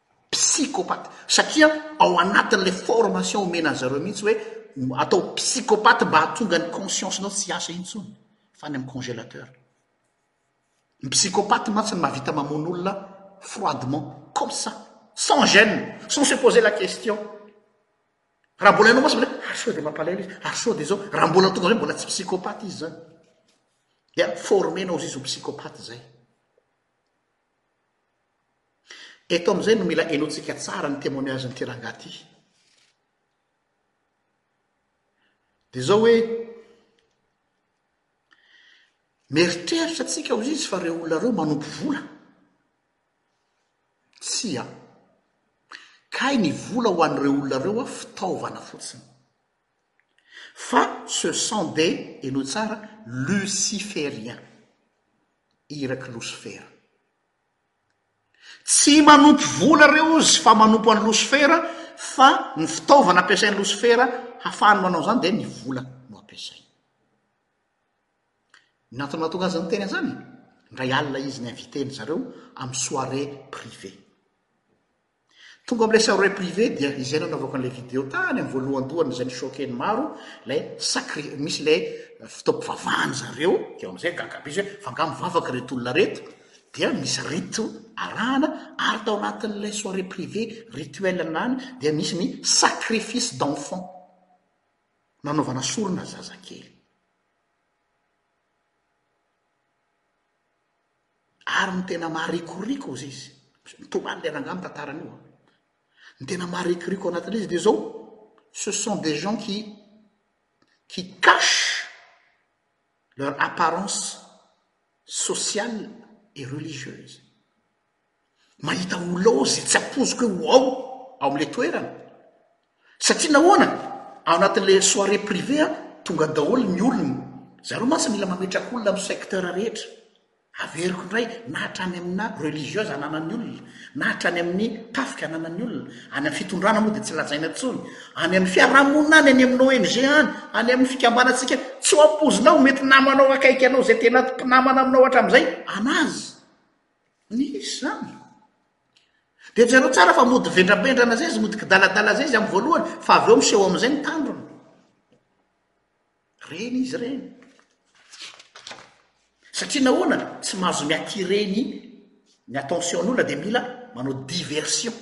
psychopathe satria ao anatin'ilay formation omena an'i zareo mihitsy hoe atao psychopathe mba hahatonga ny conscience-nao tsy hiasa intsony fa any amin'ny congélateur. Ny psychopathe mantsy ny mahavita mamono olona froidement comme ça sans gêne sans se poser la question raha mbola ianao mantsy mbola hoe ary sao dia mampalahelo izy ary sao dia izao raha mbola tonga izay mbola tsy psychopathe izy izany dia former-nao izy izy ho psychopathe izay. Eto amin'izay no mila henointsika tsara ny témoignage-n'ity rangahy ity. Dia izao hoe, mieritreritra antsika hoy izy fa ireo olona ireo manompo vola. Tsia. Kay ny vola ho an'ireo olona ireo fitaovana fotsiny. Fa ce sont des, henoy tsara, luciferiens, irak'i Losifera. Tsy manompo vola ireo ozy fa manompo an'i Losifera fa ny fitaovana ampiasain'i Losifera hafahany manao izany dia ny vola no ampiasainy. Ny antony mahatonga azy niteny an'izany? Indray alina izy ni-inviter-ny zareo amin'ny soirée privée. Tonga amin'ilay soirée privée dia izay nanaovako an'ilay vidéo tany amin'ny voalohandohany izay ni-choquer ny maro ilay sacré, misy ilay fotoam-pivavahany zareo dia amin'izay gaga be izy hoe fa nga mivavaka reto olona reto? dia misy rito arahana ary tao anatin'ilay soirée privée rituel nany dia misy ny sacrifice d'enfant nanaovana sorona zazakely. Ary ny tena maharikoriko ozy izy, mitomany ilay rangahy amin'ny tantarany io an, ny tena maharikoriko ao anatin'ilay izy dia izao, ce sont des gens qui qui cachent leur apparence sociale et religieuse. mahita ho laozy izay tsy ampoiziko eo ho ao ao amin'ilay toerana satria nahoana ao anatin'ilay soirée privée an tonga daholo ny olona zareo mantsy mila mametraka olona amin'ny secteur rehetra averiko indray na hatrany amina religieuse ananan'ny olona na hatrany amin'ny tafika ananan'ny olona any amin'ny fitondrana moa dia tsy lazaina intsony any amin'ny fiarahamonina any any amin'ny ONG any any amin'ny fikambanantsika tsy ho ampoizinao mety namanao akaiky anao izay tena mpinamana aminao hatramin'izay anazy Nisy izany. Dia jereo tsara fa mody vendrapendrana izay izy, mody kidaladala izay izy amin'ny voalohany, fa avy eo miseho amin'izay ny tandrony. Reny izy ireny. Satria nahoana tsy mahazo miatireny ny attention-n'olona dia mila manao diversion.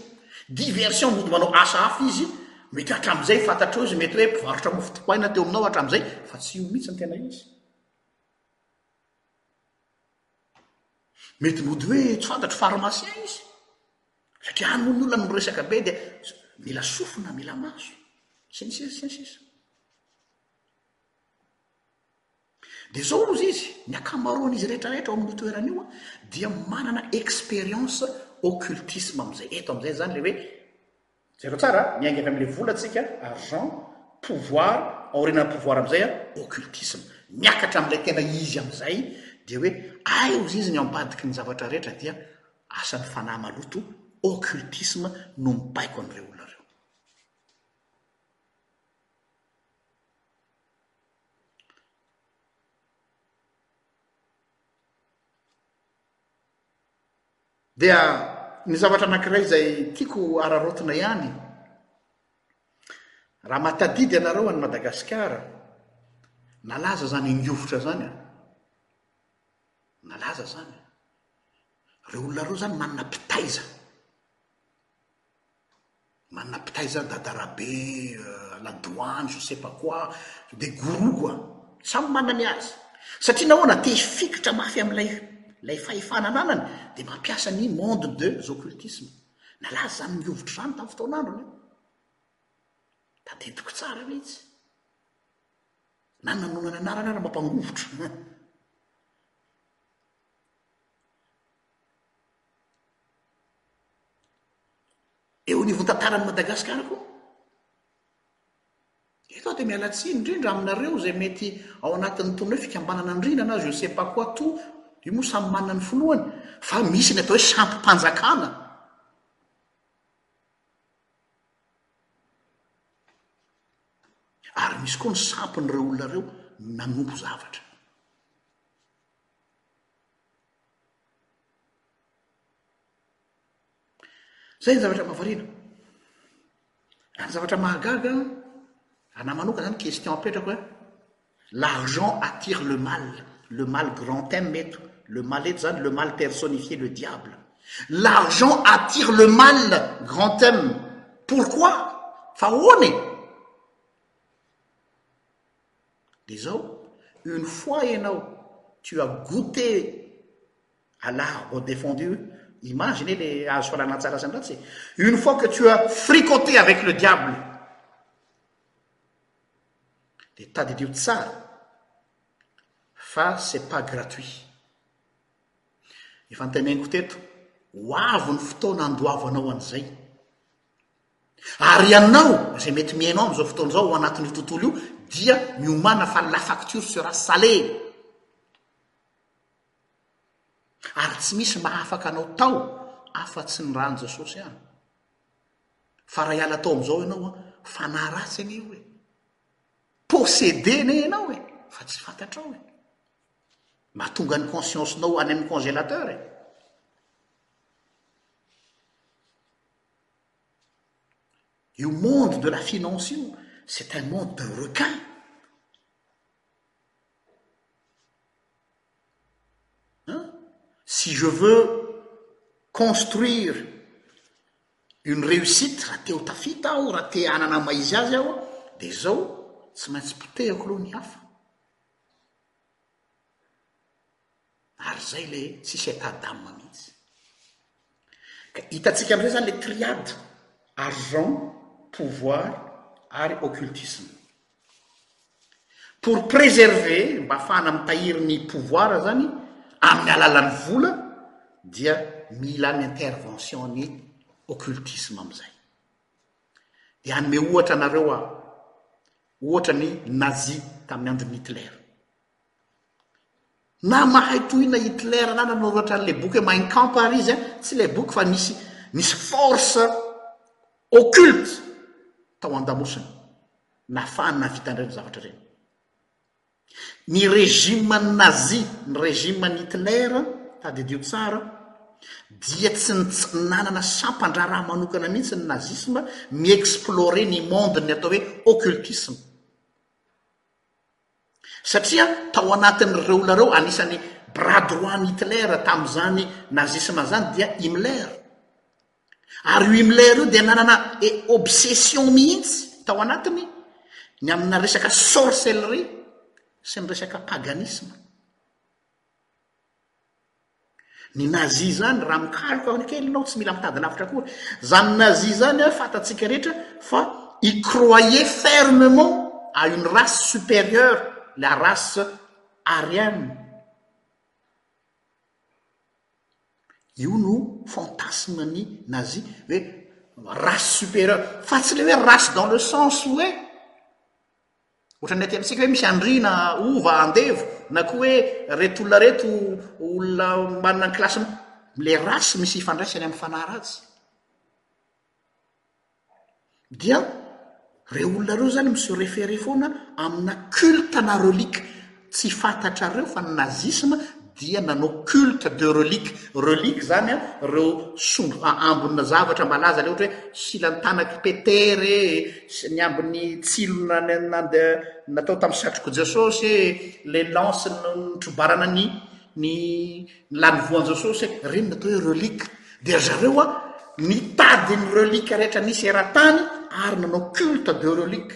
Diversion mody manao asa hafa izy, mety hatramin'izay fantatrao izy mety hoe mpivarotra mofo dipaina teo aminao hatramin'izay fa tsy io mihitsy ny tena izy. Mety mody hoe tsy fantatro pharmacien izy satria any moa ny olona no miresaka be dia mila sofina, mila maso sy ny sisa sy ny sisa. Dia izao hozy izy, ny ankamaroan'izy rehetra rehetra ao amin'io toerana io dia manana expérience occultisme amin'izay. Eto amin'izay izany ilay hoe Jereo tsara a, miainga avy amin'ilay vola tsika, argent, pouvoir, aorianan'ny pouvoir amin'izay a, occultisme. Miakatra amin'ilay tena izy amin'izay dia hoe ay ho izy ny ao ambadiky ny zavatra rehetra dia asan'ny fanahy maloto, occultisme, no mibaiko an'ireo olona ireo. Dia ny zavatra anankiray izay tiako hararaotina ihany, raha mahatadidy ianareo an'i Madagasikara, nalaza izany ingovitra izany an, nalaza izany, ireo olona ireo izany manana mpitaiza. Manana mpitaiza aho dada Rabe euh, la douane, je sais pas quoi, dia gourou quoi. Samy manana ny azy. Satria nahoana te hifikitra mafy amin'ilay ilay fahefana ananany dia mampiasa ny monde des occultismes. Nalaza izany ny hovitra izany tamin'ny fotoan'androny io. Tadidiko tsara mihitsy. Na nanonana anarana ary mampangovitra. Eo anivon'ny tantaran'i Madagasikara koa. Eto aho dia miala tsiny indrindra aminareo izay mety ao anatin'ny tonony hoe fikambanana andriana na je sais pas quoi tout, io moa samy manana ny filohany, fa misy ny atao hoe sampim-panjakana. Ary misy koa ny sampin'ireo olona ireo nanompo zavatra. Izay ny zavatra mahavariana. Ary ny zavatra mahagaga an, raha anah manokana izany question apetrako an, l'argent attire le mal, le mal grand M eto, le mal eto izany le mal personnifié, le diable. L'argent attire le mal grand M, pourquoi? Fa ahoana e? Dia izao, une fois ianao tu as goute à l'art haut défendu, imagine ilay azo fahalalana tsara sy ny ratsy e, une fois que tu as fricoté avec le diable, dia tadidio tsara fa c'est pas gratuit. Efa noteneniko teto, ho avy ny fotoana handoavanao an'izay. Ary ianao izay mety mihaino ahy amin'izao fotoana izao ao anatin'io tontolo io dia miomàna fa la facture sera salée! Ary tsy misy mba afaka anao tao afa-tsy ny ran'i Jesosy ihany. Fa raha hiala tao amin'izao ianao an, fanahy ratsy anie io e! Possédé anie ianao e! Fa tsy fantatrao e! Mahatonga ny conscience-nao any amin'ny congélateur e! Io monde de la finance io, c'est un monde de requins. Hein? Si je veux construire une réussite, raha te ho tafita aho, raha te hanana maha izy azy aho, dia izao, tsy maintsy potehako aloha ny hafa. Ary zay le tsisy etat d'âme mihitsy. Ka hitantsika amizay zany le triade, argent, pouvoir ary occultisme. Pour preserver, mba afahana mitahiry ny pouvoir zany amin'ny alalan'ny vola dia mila ny intervention ny occultisme amizay. De hanome ohatra anareo aho, ohatra ny nazi tamin'ny andron'i Hitler. Na mahay toy na Hitler na nanoratra an'ilay boky hoe Mein Kampf ary izy an, tsy ilay boky fa nisy nisy force occulte tao an-damosiny nahafahany nahavita an'ireny zavatra ireny. Ny régime an'ny Nazi, ny régime an'i Hitler, tadidio tsara, dia tsy nanana sampan-draharaha manokana mihitsy ny nazisme mi-explorer ny monde-ny atao hoe occultisme. satria tao anatin'ireo olona ireo anisan'ny bras droit an'i Hitler tamin'izany nazisme izany dia Himmler, ary io Himmler io dia nanana obsession mihitsy tao anatiny ny amina resaka sorcellerie sy ny resaka paganisme. Ny nazi zany raha mikaroka ny kely enao tsy mila mitady lavitra akory zany nazi zany a fantatsika rehetra fa i croyait fermement à une race supérieure la race arienne io no fantasme ny nazi hoe race supérieure fa tsy le hoe race dans le sens hoe Ohatran'ny aty amintsika hoe misy andriana, hova, andevo, na koa hoe reto olona reto olona manana ny kilasiny, ilay race misy ifandraisany amin'ny fanahy ratsy. Dia ireo olona ireo izany mi-se référer foana amina culte na relique. Tsy fantatrareo fa ny nazisma dia nanao culte de relique. Relique zany an, reo sombin, a, ambina zavatra mba laza le ohatra hoe silan-tanak'i Petera e, ny ambin'ny tsilo na, na, nande, natao tamin'ny satrok'i Jesosy e, le lance no nitrobarana ny, ny, ny lanivoan'i Jesosy e, reny no atao hoe relique. Dia ry zareo an, nitady ny relique rehetra nisy eran-tany ary nanao culte de relique.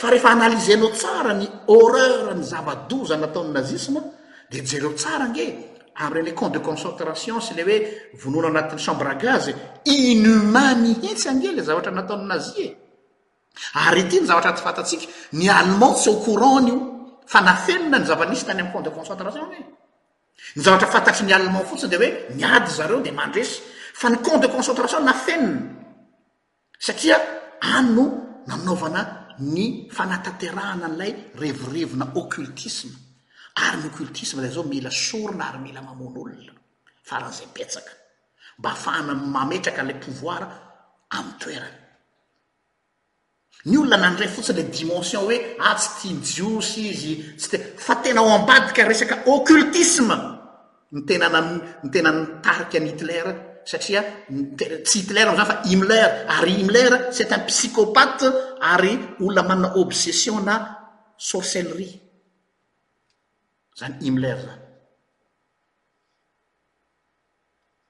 Fa rehefa analyser-nao tsara ny horreur ny zava-doza nataon'ny nazisma dia jereo tsara ange amin'ireny hoe camp de concentration sy ilay hoe vonoana anatin'ny chambre à gaz e! Inhumain mihitsy ange ilay zavatra nataon'ny nazi e! Ary ity ny zavatra tsy fantatsika, ny Allemands tsy au courant an'io fa nafenina ny zava-nisy tany amin'ny camp de concentration e! Ny zavatra fantatry ny Allemands fotsiny dia hoe miady zareo dia mandresy, fa ny camp de concentration nafenina. satria any no nanaovana ny fanatanterahana an'ilay revirevina occultisme, ary ny occultisme dia izao mila sorona ary mila mamono olona faran'izay betsaka mba hahafahana mametraka ilay pouvoir amin'ny toerany. Ny olona nandray fotsiny ilay dimension hoe ah tsy tia ny Jiosy izy, tsy tia, fa tena ao ambadika resaka occultisme ny tena nan, ny tena nitarika an'i Hitler satria tsy Hitler amin'izany fa Himmler, ary Himmler c'est un psychopathe ary olona manana obsession na sorcellerie izany Himmler izany.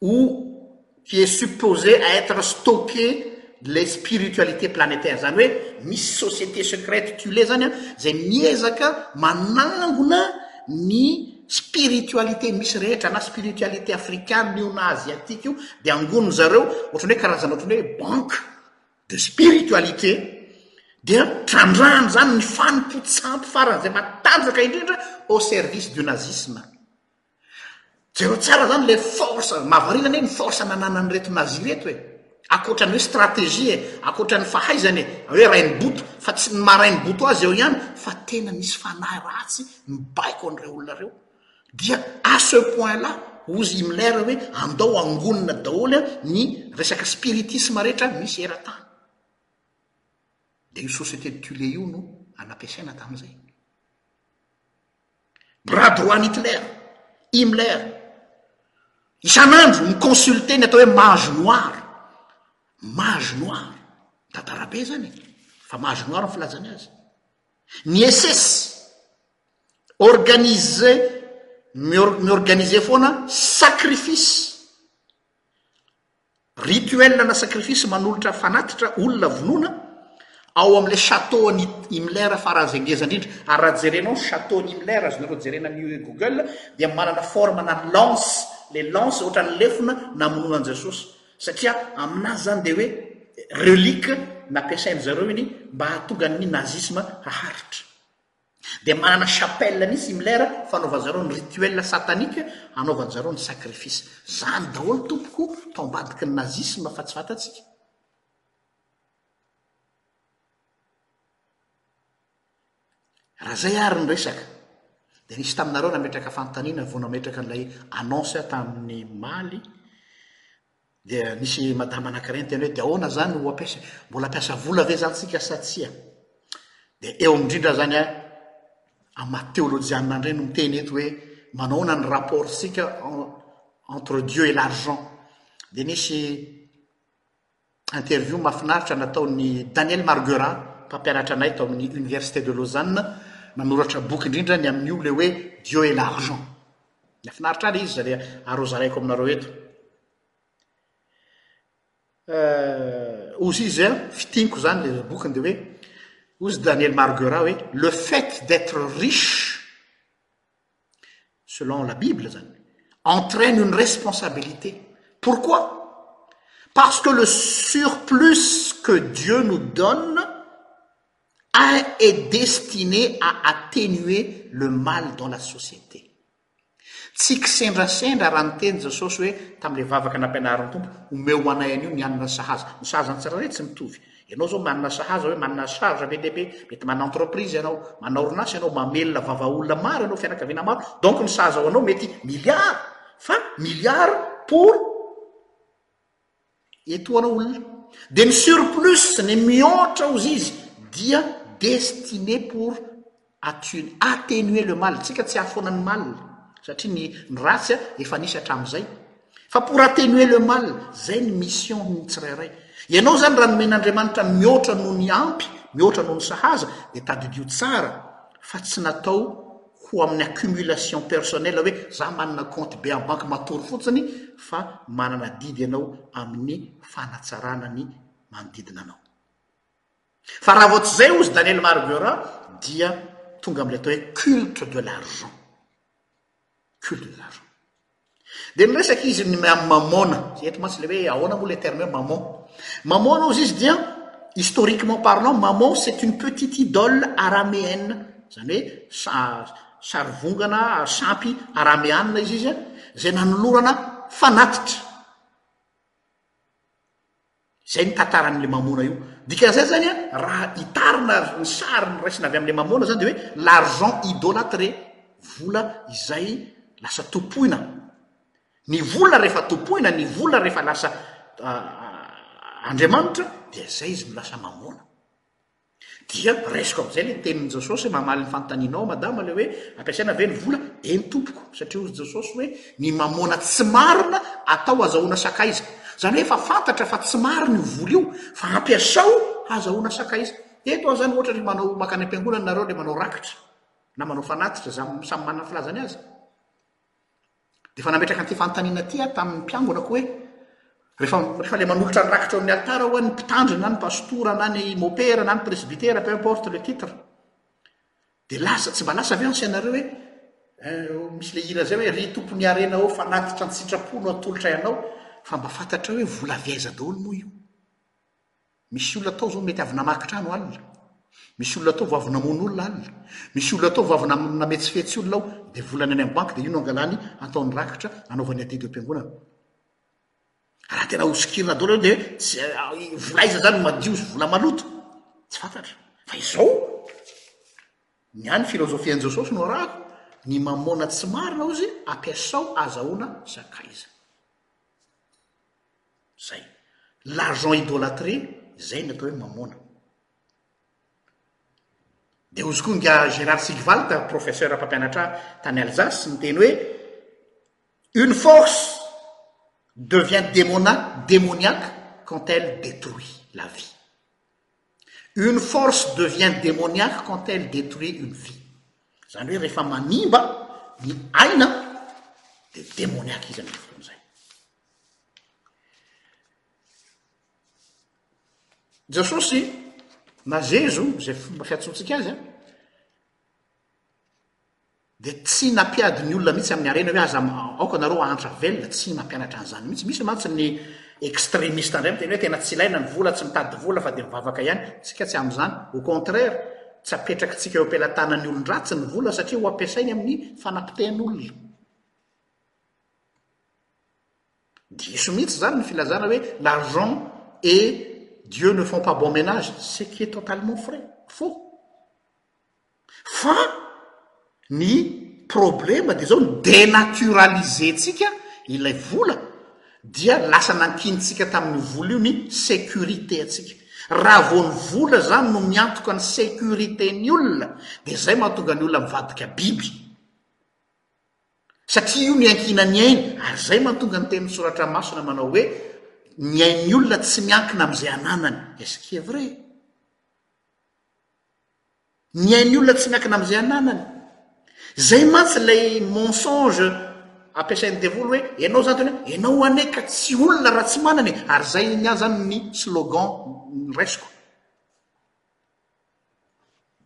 ou qui est supposé être stocké les spiritualités planétaires, izany hoe misy société secrète culée izany an, izay miezaka manangona ny spiritualité misy rehetra, na spiritualité afrikana io na asiatique io, dia angonin-dry zareo ohatran'ny hoe karazana ohatran'ny hoe banque de spiritualité, dia trandrahana izany ny fanompoan-tsampy faran'izay matanjaka indrindra au service du nazisme. Jereo tsara izany ilay force, mahavariana anie ny force nananan'ireto Nazi ireto e! Ankoatra ny hoe stratégie e! Ankoatra ny fahaizany e! Hoe rainiboto, fa tsy ny maha rainiboto azy eo ihany fa tena nisy fanahy ratsy nibaiko an'ireo olona ireo. Dia à ce point là, hozy Himmler hoe andao hangonina daholo ny resaka spiritisme rehetra misy eran-tany. Dia io société de Thule io no nampiasaina tamin'izay. bras droit n'Hitler, Himmler, isan'andro mi-consulter ny atao hoe mage noir, mage noir, tantara be zany e, fa mage noir ny filazany azy, ny SS organise mi-organise foana sacrifice. Rituel na sacrifice manolotra fanatitra, olona vonoina, ao amin'ilay chateau an'i Himmler faraza ngeza indrindra. Ary raha jerenao ny chateau an'i Himmler, azonareo jerena amin'ny google, dia manana forme ana lance, ilay lance ohatran'ny lefona namonoana an'i Jesosy. Satria aminazy izany dia hoe relique nampiasain-dry zareo iny mba hahatonga ny nazisma haharitra. dia manana chapelle-ny izy Himmler fanaovan-dry zareo ny rituel satanique hanaovan-dry zareo ny sacrifice zany daholo tompoko tao ambadiky ny nazisme fa tsy fantatsika Raha zay ary ny resaka, dia nisy taminareo nametraka fanontaniana vao nametraka an'ilay annonce aho tamin'ny Maly, Dia nisy madama anankiray niteny hoe dia ahoana izany ho ampiasa, mbola ampiasa vola ve izany isika sa tsia? Dia eo indrindra izany a, amin'ny maha teolojianina indray no miteny eto hoe manao ahoana ny rapport-ntsika entre Dieu et l'argent. Dia nisy interview mahafinaritra nataon'i Daniel Marguerat, mpampianatra anay tao amin'ny Université de Lausanne, nanoratra boky indrindra ny amin'io ilay hoe Dieu et l'argent. Nafinaritra ahy le izy zay dia areo zaraiko aminareo eto. Ozy izy a, fitiniko zany le bokiny dia hoe ozy Daniel Marguerat hoe le fait d'être riche selon la bible zany entraîne une responsabilité. Pourquoi? Parce que le surplus que Dieu nous donne Ary est destiné à atténuer le mal dans la société. Tsy kisendrasendra raha niteny Jesosy hoe tamin'ilay vavaka nampianarin'ny Tompo, Omeo anay anio ny hanina sahaza. Ny sahaza ny tsirairay tsy mitovy. Ianao izao manana sahaza hoe manana charge be dia be, mety manana entreprise ianao, manana orinasa ianao, mamelona vava olona maro ianao, fianakaviana maro, donc ny sahaza ho anao mety milliard, fa milliard pour. Etoana olona dia ny surplus ny mihoatra ozy izy dia destiné pour atun atténuer le mal tsika tsy ahafoana ny mal satria ny ny ratsy a efa nisy hatramin'izay fa pour atténuer le mal zay ny mission ny tsirairay ianao zany raha nomen'Andriamanitra mihoatra noho ny ampy mihoatra noho ny sahaza dia tadidio tsara fa tsy natao ho amin'ny accumulation personnelle hoe za manana compte be en banque matory fotsiny fa manana adidy ianao amin'ny fanatsarana ny manodidina anao. Fa raha vao tsy zay ozy Daniel Marguera dia tonga amin'ilay atao hoe culte de l'argent. Culte de l'argent. Dia miresaka izy ny mamona, eto mantsy ilay hoe ahoana moa ilay terme hoe maman. Maman aloha izy dia historiquement parlant, maman c'est une petite idole araméenne, izany hoe sa- sarivongana, sampy arameanina izy izy an, izay nanolorana fanatitra. Izay ny tantaran'ilay mamona io. Dikan'izay izany an, raha itarina ny sary noraisina avy amin'ilay mamona izany dia hoe l'argent idolâtré, vola izay lasa tompoina. Ny vola rehefa tompoina, ny vola rehefa lasa andriamanitra dia izay izy no lasa mamona. Dia raisiko amin'izay ilay tenin'i Jesosy, mamaly ny fanontanianao Madama, ilay hoe ampiasaina ve ny vola? Eny tompoko, satria hoy Jesosy hoe ny mamôna tsy marina atao hazahoana sakaiza. Izany hoe efa fantatra fa tsy marina io vola io fa ampiasao hazahoana sakaiza. Eto aho izany ohatra ry manao makany am-piangonana nareo dia manao rakitra na manao fanatitra, izany samy manana ny filazany azy. Dia efa nametraka an'ity fanontaniana ity aho tamin'ny mpiangona koa hoe, rehefa, rehefa ilay manolotra ny rakitra eo amin'ny alitara ho'a ny mpitandrina na ny pasitora na ny mopera na ny presbytera, peu importe le titre, dia lasa, tsy mba lasa ve ny sainareo hoe, eh, misy ilay hira izay hoe, ry Tompon'ny harena ô, fanatitra an-tsitrapo no atolotray anao, fa mba fantatrao hoe vola avy aiza daholo moa io? Misy olona tao izao mety avy namaky trano alina. Misy olona tao vao avy namono olona alina. Misy olona tao vao avy nametsifetsy olona ao, dia volany any amin'ny banky, dia io no angalany ataony rakitra anaovany adidy eo am-piangonana. Raha tena hosokirina daholo eo dia tsy vola aiza izany madio sy vola maloto? Tsy fantatra. Fa izao, ny ahy ny filozofian'i Jesosy no arahako, ny mamôna tsy marina hozy ampiasao azahoana sakaiza. Zay. L'argent idolâtré, zay ny atao hoe mamona. Dia hozy koa nga Gérard Sigvalt, professeur mpampianatra ahy tany Alsace, niteny hoe, Une force devient démona, démoniaque quand elle détruit la vie. Une force devient démoniaque quand elle détruit une vie. Zany hoe rehefa manimba ny aina dia démoniaque izy amin'izay fotoana izay. Jesosy na Zezo izay fomba fiantsoantsika azy dia tsy nampiady ny olona mihitsy amin'ny harena hoe aza aoka nareo ahantra velona tsy nampianatra an'izany mihitsy misy mantsy ny extremiste indray miteny hoe tena tsy ilaina ny vola tsy mitady vola fa dia mivavaka ihany tsika tsy amin'izany au contraire tsy apetraky tsika eo am-pelatanan'ny olon-dratsy ny vola satria ho ampiasainy amin'ny fanapitehan'olona Diso mihitsy izany ny filazana hoe l'argent et Dieu ne font pas bon ménage, ce qui est totalement frais, faux. Fa ny problème dia izao, ny dénaturaliser-tsika ilay vola dia lasa nankinintsika tamin'io vola io ny sécurité-ntsika. Raha vao ny vola izany no miantoka ny sécurité-ny olona dia izay mahatonga ny olona mivadika biby. satria io miankina ny ainy, ary izay mahatonga ny tenin'ny Soratra Masina manao hoe, Ny ain'ny olona tsy miankina amin'izay ananany. Est ce que vrai? Ny ain'ny olona tsy miankina amin'izay ananany. Izay mantsy ilay mensonge ampiasain'ny devoly hoe, ianao izany tena hoe, ianao anie ka tsy olona raha tsy manana e, ary izay ny ahy izany ny slogan raisiko.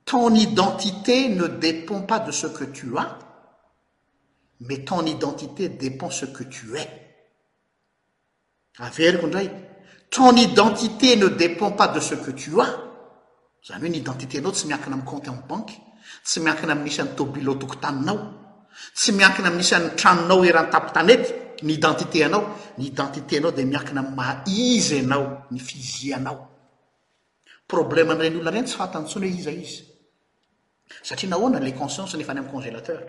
Ton identité ne dépend pas de ce que tu as, mais ton identité dépend ce que tu es. Averiko indray, ton identité ne dépend pas de ce que tu as, izany hoe ny identité-nao tsy miankina amin'ny kaonty amin'ny banky, tsy miankina amin'ny isan'ny tôbilo an-tokotaninao, tsy miankina amin'ny isan'ny tranonao eran-tampon-tanety ny identité-nao, ny identité-nao dia miankina amin'ny maha izy anao, ny physianao. Problème an'ireny olona ireny tsy fantany intsony hoe iza izy. Satria nahoana, ilay conscience-ny efa any amin'ny congélateur.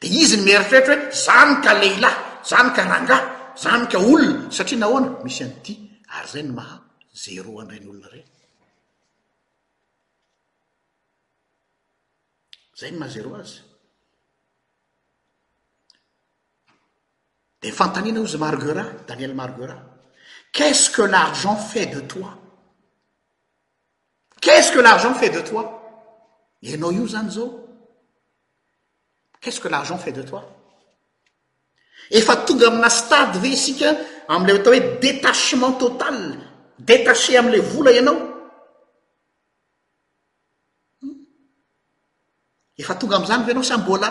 Dia izy no mieritreritra hoe izany ka lehilahy, izany ka rangahy, izany ka olona, satria nahoana, misy an'ity, ary izay no maha zéro an'ireny olona ireny. Izay no maha zéro azy. de fantaninao izy margera daniel margera quest ce que l'argent fait de toi qu'est ceque l'argent fait de toi ainao io zany zao qu'estce que l'argent fait de to efa tonga amina stade ve isika amley atao hoe détachement totale détaché amle vola ianao Hum? Efa tonga amin'izany ve ianao sa mbola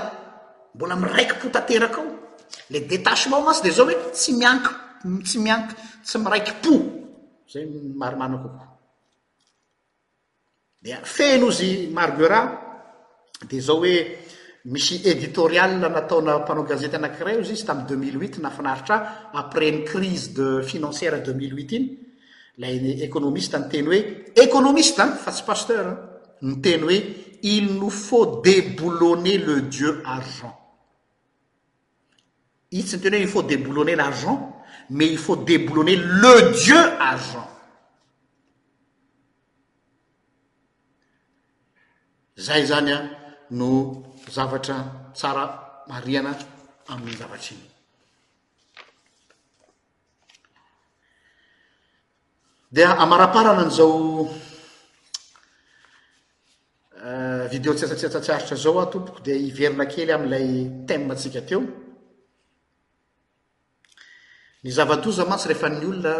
mbola miraiki-po tanteraka ao? Ilay détachement mantsy dia izao hoe tsy mianki tsy mianki tsy miraiki-po. Izay no marimarina kokoa. Dia feno izy Marguerat dia izao hoe misy éditorial nataona mpanao gazety anankiray hozy izy tamin'ny deux mille huit nahafinaritra ahy après ny crise de financière deux mille huit iny. Ilay économiste niteny hoe, économiste an, fa tsy pasteur an, niteny hoe il nous faut déboulonner le Dieu argent. Izy tsy niteny hoe il faut déboulonner l'argent, mais il faut déboulonner le Dieu argent. Zay zany an no zavatra tsara marihana amin'ny zavatra iny. Dia amaraparana an'izao video tsy atsatsatsiaritra izao aho tompoko dia hiverina kely amin'ilay thème antsika teo. Ny zava-doza mantsy rehefa ny olona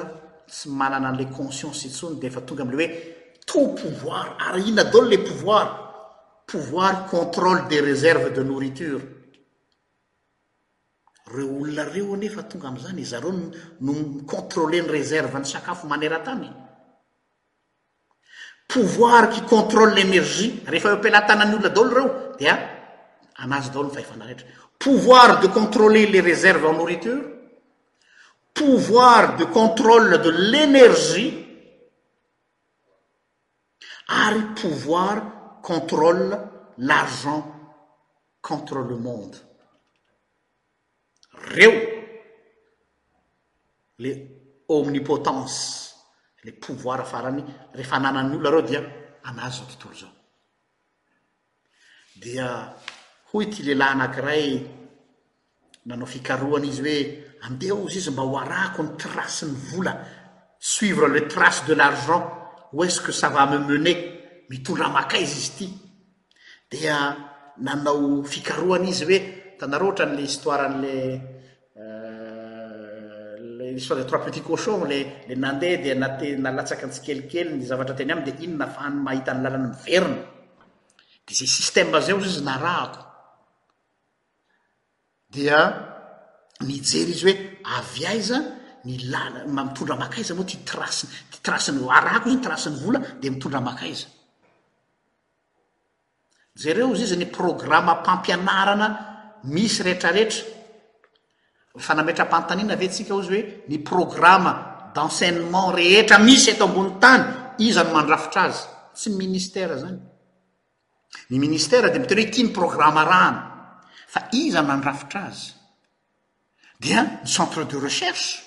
tsy manana an'ilay conscience intsony dia efa tonga amin'ilay hoe tout pouvoir, ary inona daholo ilay pouvoir? Pouvoir contrôle des réserves de nourriture. Ireo olona ireo anefa tonga amin'izany, izy ireo no mi-contrôler ny réserve ny sakafo maneran-tany. Pouvoir qui contrôle l'énergie, rehefa eo am-pelatanan'ny olona daholo ireo dia anazy daholo ny fahefana rehetra. Pouvoir de contrôler les réserves en nourriture, pouvoir de contrôle de l'énergie, ary pouvoir contrôle l'argent contre le monde reo le omnipotence le pouvoir afarany rehefa ananan'io lareo dia anazy a tontolo zao Dia hoy ity lehilahy anankiray nanao fikarohana izy hoe andeha ozy izy mba ho arahako ny trace ny vola, suivre le trace de l'argent, où est-ce que ça va me mener, mitondra makaiza izy ity. Dia nanao fikarohana izy hoe, hitanareo ohatran'ilay histoire an'ilay. ilay histoire des trois petits cochons ilay ilay nandeha dia nate nalatsaky ny tsikelikely ny zavatra teny aminy dia iny nahafahany mahita ny lalana miverina dia izay système izay hozy izy narahako dia nijery izy hoe avy aiza ny lala mitondra makaiza moa ty trace ty trace ny arahako izy ny trace ny vola dia mitondra makaiza Jereo izy ny programam-pampianarana misy rehetrarehetra. Fa nametra-panontaniana ve tsika ozy hoe ny programa d'enseignement rehetra misy eto ambony tany iza no mandrafitra azy? Tsy ministera zany. Ny ministera dia miteny hoe ity ny programa arahana. Fa iza no nandrafitra azy? Dia ny centre de recherche.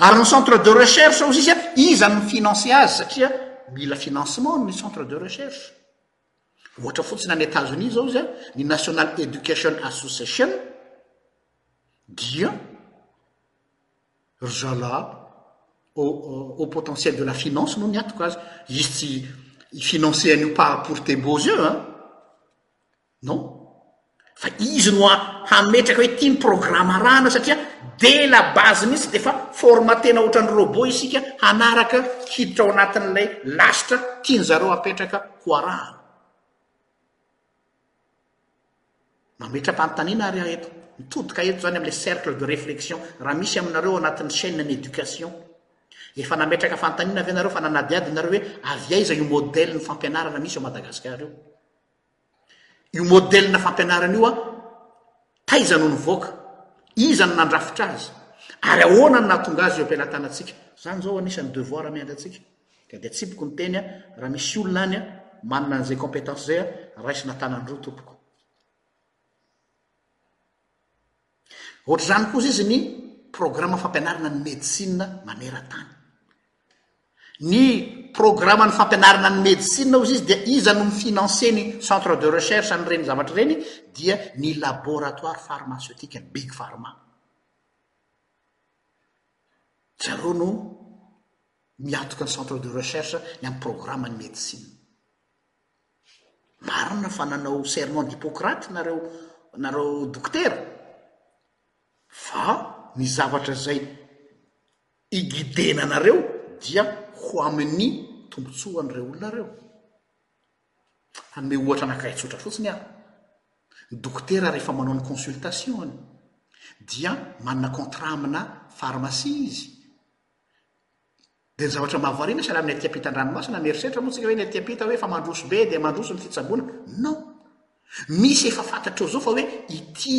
Ary ny centre de recherche hoy sisa, iza no mi-financer azy satria mila financement ny centre de recherche. Ohatra fotsiny any Etazonia izao izy an, ny National Education Association dia ry zalahy au potentiel de la finance no niatok azy. Izy tsy hi-financer an'io par porte-bougie io an. Non. Fa izy no hametraka hoe ity ny programa arahana satria dès la base mihitsy dia efa formatena ohatran'ny robot isika hanaraka hiditra ao anatin'ilay lasitra tiany zareo hapetraka ho arahana. Mametra-panontaniana ary aho eto. Mitodika eto izany amin'ilay cercle de réflexion. Raha misy aminareo ao anatin'ny chaîne ny éducation, efa nametraka fanontaniana ve ianareo fa nanadihady ianareo hoe avy aiza io modèle-n'ny fampianarana misy ao Madagasikara io? Io modèle fampianarana io an, taiza no nivoaka? Iza no nandrafitra azy? Ary ahoana no nahatonga azy eo am-pelatanantsika? Izany izao anisan'ny devoir miandrantsika. Ka dia atsipiko ny teny an, raha misy olona any an, manana an'izay compétence izay an, raisina tanan'ny roa tompoko. Ohatr'izany kosa izy ny programa fampianarana ny medecine maneran-tany. Ny programan'ny fampianarana ny medecine hozy izy dia iza no mi-financer ny centre de recherche an'ireny zavatra ireny dia ny laboratoire pharmaceutique ny big pharma. Zareo no miatoka ny centre de recherche ny amin'ny programan'ny medecine. Marina fa nanao serment d'hypocrate nareo nareo dokotera fa ny zavatra zay i guidena anareo dia ho amin'ny tombotsoan'ireo olona ireo. Hanome ohatra anankiray tsotra fotsiny aho, ny dokotera rehefa manao ny consultation-ny dia manana contrat amina pharmacie izy, Dia ny zavatra mahavariana sahala amin'ny aty ampitan-dranomasina, mieritreritra moa tsika hoe ny aty ampita hoe efa mandroso be dia mandroso ny fitsaboana. Non! Misy efa fantatrao zao fa hoe ity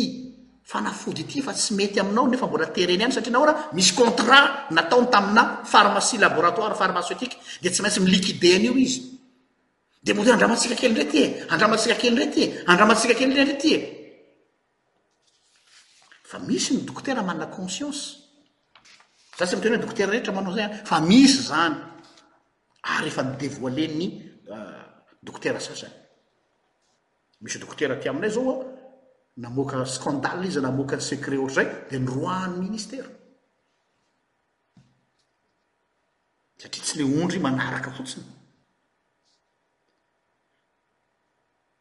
fanafody ity efa tsy mety aminao nefa mbola terena ihany satria nahoana? Misy contrat nataony tamina pharmacie laboratoire pharmaceutique dia tsy maintsy mi-liquider an'io izy. Dia mody andramantsika kely indray ity e! Andramantsika kely indray ity e! Andramantsika kely indray ity e! Fa misy ny dokotera manana conscience. Za tsy miteny hoe dokotera rehetra manao zay an, ah, fa misy zany. Ary efa ni-devoiler-n'ny ah, dokotera sasany. Misy dokotera aty aminay zao an, namoaka scandale izy, namoaka secret ohatr'izay, dia niroahan'ny ministera. Satria tsy le ondry manaraka fotsiny.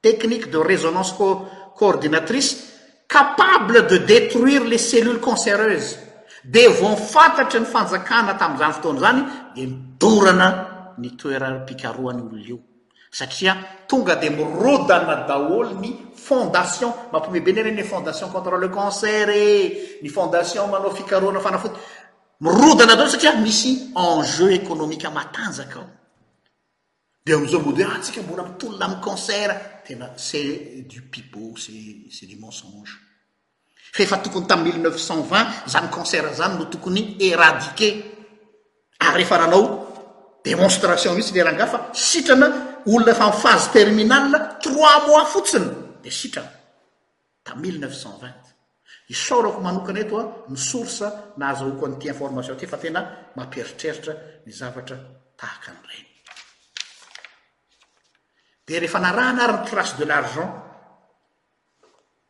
technique de résonance co coordinatrice capable de détruire les cellules cancéreuses dia vao fantatry ny fanjakana tamin'izany fotoana izany dia nidorana ny toeram-pikarohan'io olona io satria tonga dia mirodana daholo ny fondation mampiomehy be ny harena ny fondation contre le cancer e ny fondation manao fikarohana fanafody mirodana daholo satria misy enjeu économique matanjaka ao Dia amin'izao mody ah tsika mbola mitolona amin'ny concert tena c'est du pipeau c'est c'est du mensonge fa efa tokony tamin'ny mille neuf cent vingt izany concert izany no tokony éradiquer ary rehefa nanao démonstration mihitsy le rangahy fa sitrana olona efa amin'ny phase terminale trois mois fotsiny dia sitrana Tamin'ny mille neuf cent vingt. Isaorako manokana eto aho ny source nahazahoako an'ity information ity fa tena mampieritreritra ny zavatra tahaka an'ireny. Dia rehefa narahana ary ny trace de l'argent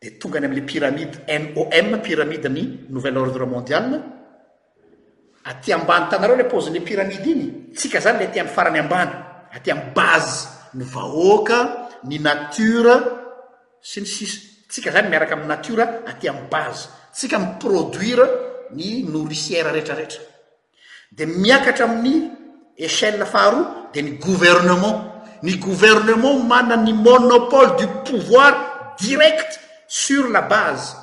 dia tonga any amin'ilay pyramide NOM, pyramide ny Nouvel Ordre Mondial, Aty ambany hitanareo ilay paozin'ilay pyramide iny? Tsika izany ilay aty amin'ny farany ambany, aty amin'ny base, ny vahoaka, ny nature, sy ny sisa. Tsika izany miaraka amin'ny nature aty amin'ny base. Tsika mi-produire ny nourricière rehetrarehetra. Dia miakatra amin'ny échelle faharoa dia ny gouvernement. Ny gouvernement manana ny monopole du pouvoir direct sur la base.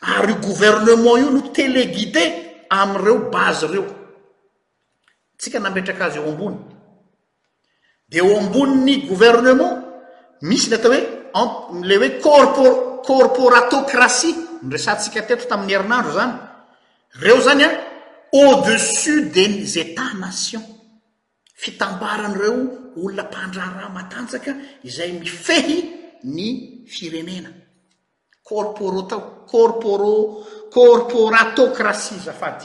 ary io gouvernement io no téléguidé amin'ireo base ireo, tsika nametraka azy eo ambony, dia eo ambonin'ny gouvernement misy ny atao hoe en le hoe corpo corporatocratie niresahantsika teto tamin'ny herinandro izany, ireo izany an au-dessus des états nations, fitambaran'ireo olona mpandraharaha matanjaka izay mifehy ny firenena. Corporo tao, corporo, corporatocratie zafady.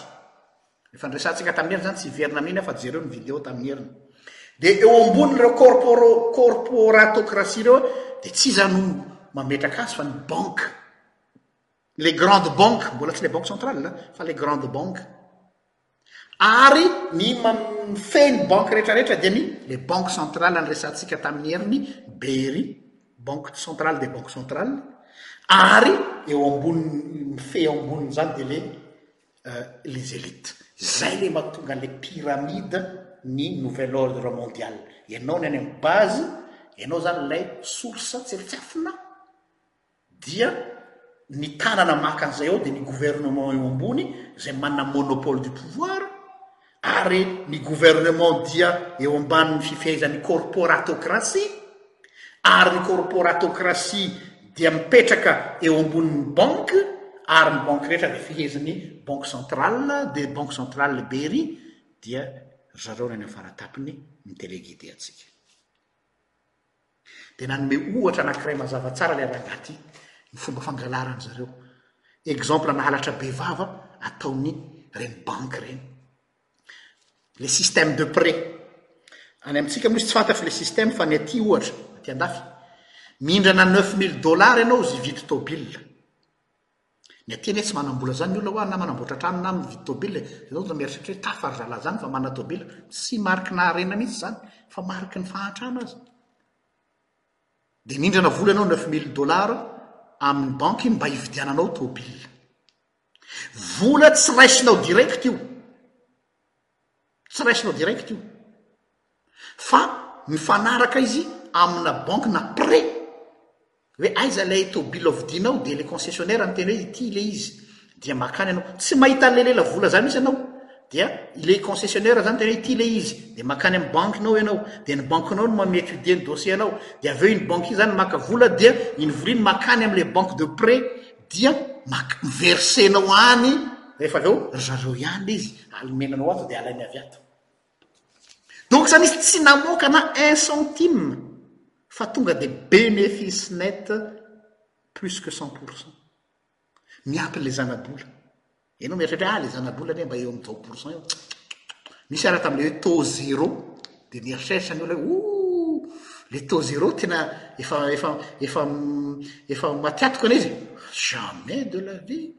Efa niresahantsika tamin'ny heriny izany, tsy hiverina amin'iny aho fa jereo ny video tamin'ny heriny. Dia eo ambonin'ireo corporo, corporatocratie ireo dia tsy iza no mametraka azy fa ny banque. Les grandes banques, mbola tsy les banques centrales fa les grandes banques. Ary ny mamifehy ny banky rehetra rehetra dia ny le banque centrale niresahantsika tamin'ny herin'ny Bri, banque centrale des banques centrales, ary eo amboniny mifehy eo ambonin'izany dia le les élites. Izay le mahatonga le pyramide ny nouvel ordre mondial. Ianao ny any amin'ny base, ianao izany ilay source tsy afina dia ny tanana maka an'izay ao dia ny gouvernement eo ambony izay manana monopole du pouvoir ary ny gouvernement dia eo ambanin'ny fifehezan'ny corporatocratie ary ny corporatocratie dia mipetraka eo ambonin'ny banque ary ny banque rehetra dia fehezin'ny banque centrale dia banque centrale be ery dia ry zareo ny any amin'ny faratapiny mi-teleguider antsika. Dia nanome ohatra anankiray mazava tsara ilay rangahy ity, ny fomba fangalaran-dry zareo exemple na halatra bevava ataon'ny ireny banky ireny. Le système de prêt. Any amintsika moa izy tsy fantatro le système fa ny aty ohatra, aty andafy, mindrana neuf mille dollars ianao izy hividy tôbila. Ny aty anie tsy manambola zany ny olona hoa na manamboatra trano na mividy tobile dia zao dia mieritreritra hoe tafa ry zalahy zany fa manana tobile tsy mariky ny harena mihintsy zany fa mariky ny fahantrana aza dia nindrana vola ianao neuf mille dollars amin'ny banque iny mba hividiananao tobile vola tsy raisinao direct io tsy raisinao direct io fa mifanaraka izy amina banque na près hoe aiza ilay tobile of dinao dia le concessionnaire ny teny hoe ity ilay izy dia makany anao tsy mahita an'ilay lela vola zany misy ianao dia ilay concessionnaire zany teny hoe ity ilay izy dia makany amin'ny banque nao ianao dia ny banque nao no manome étudier ny dossier anao dia avy eo iny banque iny zany maka vola dia iny vola iny makany amin'ilay banque de près dia mak miversenao any rehefa avy eo ry zareo ihany le izy alomenanao ato dia alainy avy ato donc zany izy tsy namoaka na un centime fa tonga dia benefice net plus que cent pour cent miampy le zana-bola Enao mieritreritra ah le zanabola anie mba eo am zao pourcent eo kikikikikk misy ara tamle hoe taux zero de mieritreritra ny olona hoe ooh le taux zero tena efa efa efa efa maty atoka le izy jamais de la vie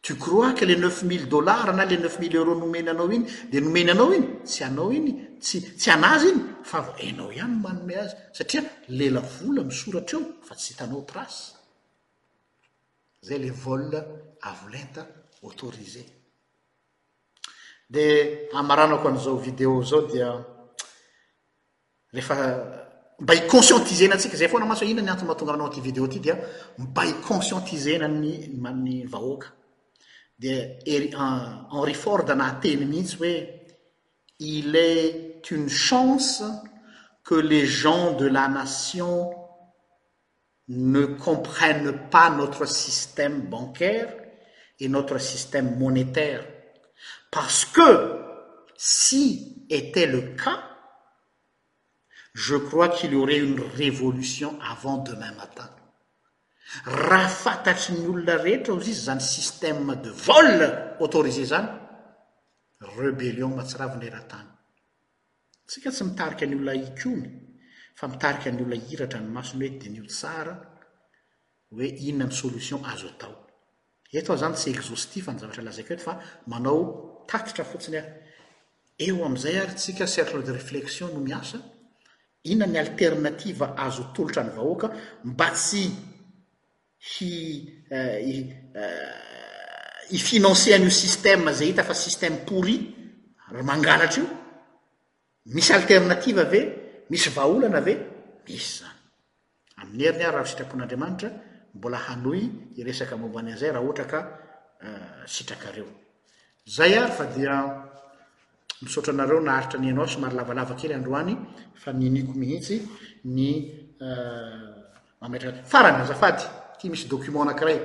tu crois que le neuf mille dollars na le neuf mille euros nomeny anao iny de nomeny anao iny tsy anao iny tsy tsy anazy iny fa vao enao ihany manome azy satria lela vola misoratra eo fa tsy hitanao trace zay le vol avo lenta autorisé de amaranako an'izao video zao dia rehefa mba hiconscientisena antsika zay foana maso inona ny antony mahatonga anao ty video ty dia mba hiconscientisena ny ny vahoaka dia ery henri ford nahateny mihitsy hoe il est une chance que les gens de la nation ne comprennent pas notre système bancaire et notre système monétaire parce que si était le cas je crois qu'il y aurait une révolution avant demain matin raha fantatry ny olona rehetra o zy izy zany systeme de vole autorisé zany rebelion mahtsiravindraeataytsika Tsika tsy mitarika ny olona hikomy fa mitarika ny olona hihiratra ny masony hoe diniho tsara hoe inona ny solution azo atao. Eto aho izany tsy exhaustif ny zavatra lazaiko eto fa manao tatitra fotsiny aho. Eo amin'izay ary tsika cercle de reflexion no miasa, inona ny alternative azo atolotra ny vahoaka mba tsy hi hi financer an'io système zay hita fa système pourri ry mangalatra io? Misy alternative ve? Misy vahaolana ve? Misy zany. Amin'ny heriny ary raha ny sitrapon'Andriamanitra mbola hanohy hiresaka momba ny an'izay raha ohatra ka sitrakareo. Zay ary fa dia Misaotra anareo naharitra nihaino ahy somary lavalava kely androany fa niniako mihitsy ny mametraka farany azafady ity misy document anakiray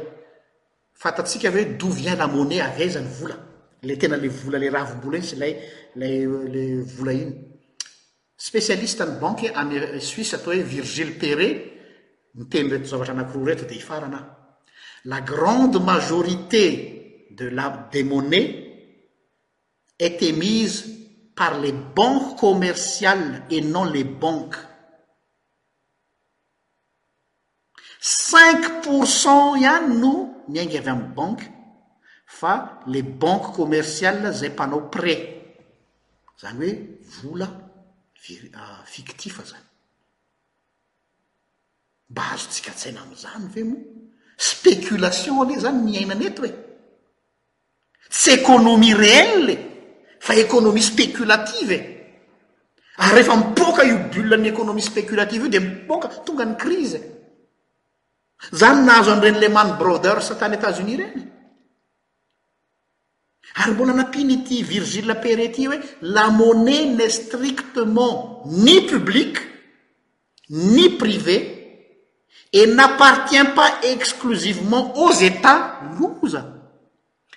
fantatsika ve dovien la monnaie avy aiza ny vola le tena le vola le ravimbola iny sy lay lay le vola iny spécialiste ny banque amer suisse atao hoe virgile pere miteny reto zavatra anakiroa reto dia hifarana aho la grande majorité de la des monnaies est émise par les banques commerciales et non les banques. Cinq pour cent ihany no miainga avy amin'ny banque fa les banques commerciales izay mpanao prêt, izany hoe vola vir- fictif izany. Mba azontsika an-tsaina amin'izany ve moa? Spéculation anie izany ny iainana eto e! Tsy économie réelle e! Fa économie spéculative e! Ary rehefa mipoaka io bulle an'ny économie spéculative io dia mipoaka tonga ny crise e! Izany nahazo an'ireny Lehman Brothers tany États-Unis ireny. Ary mbola nampian'ity Virgile Pere ity hoe la monnaie n'est strictement ni publique ni privé et n'appartient pas exclusivement aux Etats, loza,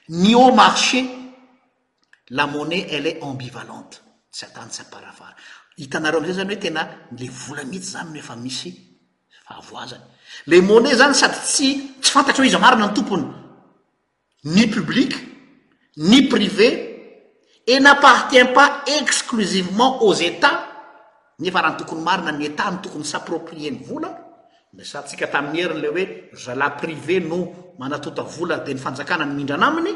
ni au marché, la monnaie elle est ambivalente, tsy atany tsy aparafara. Hitanareo amin'izay izany hoe tena ilay vola mihitsy izany no efa misy fahavoazany. Ilay monnaie izany sady tsy tsy fantatry hoe iza marina ny tompony. ni public, ni privé, et n'appartient pas exclusivement aux Etats, nefa raha ny tokony marina ny Etat no tokony s'approprier ny vola, niresahantsika tamin'ny heriny ilay hoe ry zalahy privé no manatonta vola dia ny fanjakana no mindrana aminy,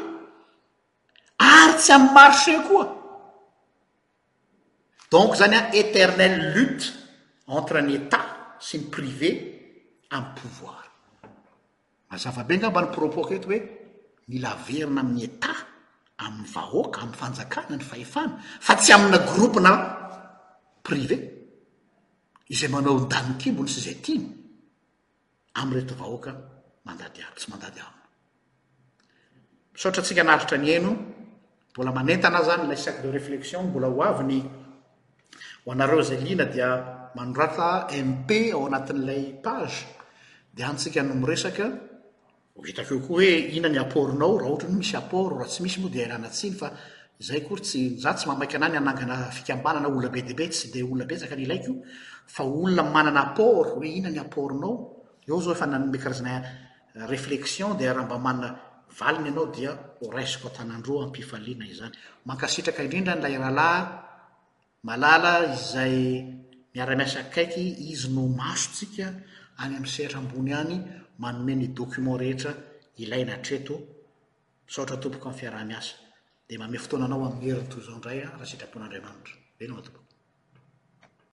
ary tsy amin'ny marché koa. Donc izany an, eternelle lutte entre ny Etat sy ny privé amin'ny pouvoir. Mazava be angamba ny propos-ko eto hoe mila averina amin'ny Etat, amin'ny vahoaka, amin'ny fanjakana ny fahefana fa tsy amina groupe na privé izay manao ny danin-kimbony sy izay tiany amin'ireto vahoaka mandady alina sy mandady alina. Misaotra antsika naharitra nihaino. Mbola manentana aho zany ilay cercle de réflexion mbola ho avy ny ho anareo izay liana dia manorata MP ao anatin'ilay page dia antsika no miresaka ho hitako eo koa hoe ina ny appornao raha ohatra ny misy apport raha tsy misy moa dia ilana tsiny fa izay kory tsy za tsy mamaika anany hanangana fikambanana olona be dia be tsy dia olona betsaka ny ilaiko fa olona manana apport hoe ina ny appornao eo zao efa nanome karazana réflexion dia raha mba manana valiny ianao dia ho raisiko an-tanan-droa am-pifaliana izany. Mankasitraka indrindra an'ilay rahalahy malala izay miara-miasa akaiky, izy no masontsika any amin'ny sehatra ambony any manome ny documents rehetra ilaina hatreto. Misaotra tompoko amin'ny fiaraha-miasa. Dia manome fotoana anao amin'ny heriny toy izao indray aho raha sitrapon'Andriamanitra. Veloma tompoko.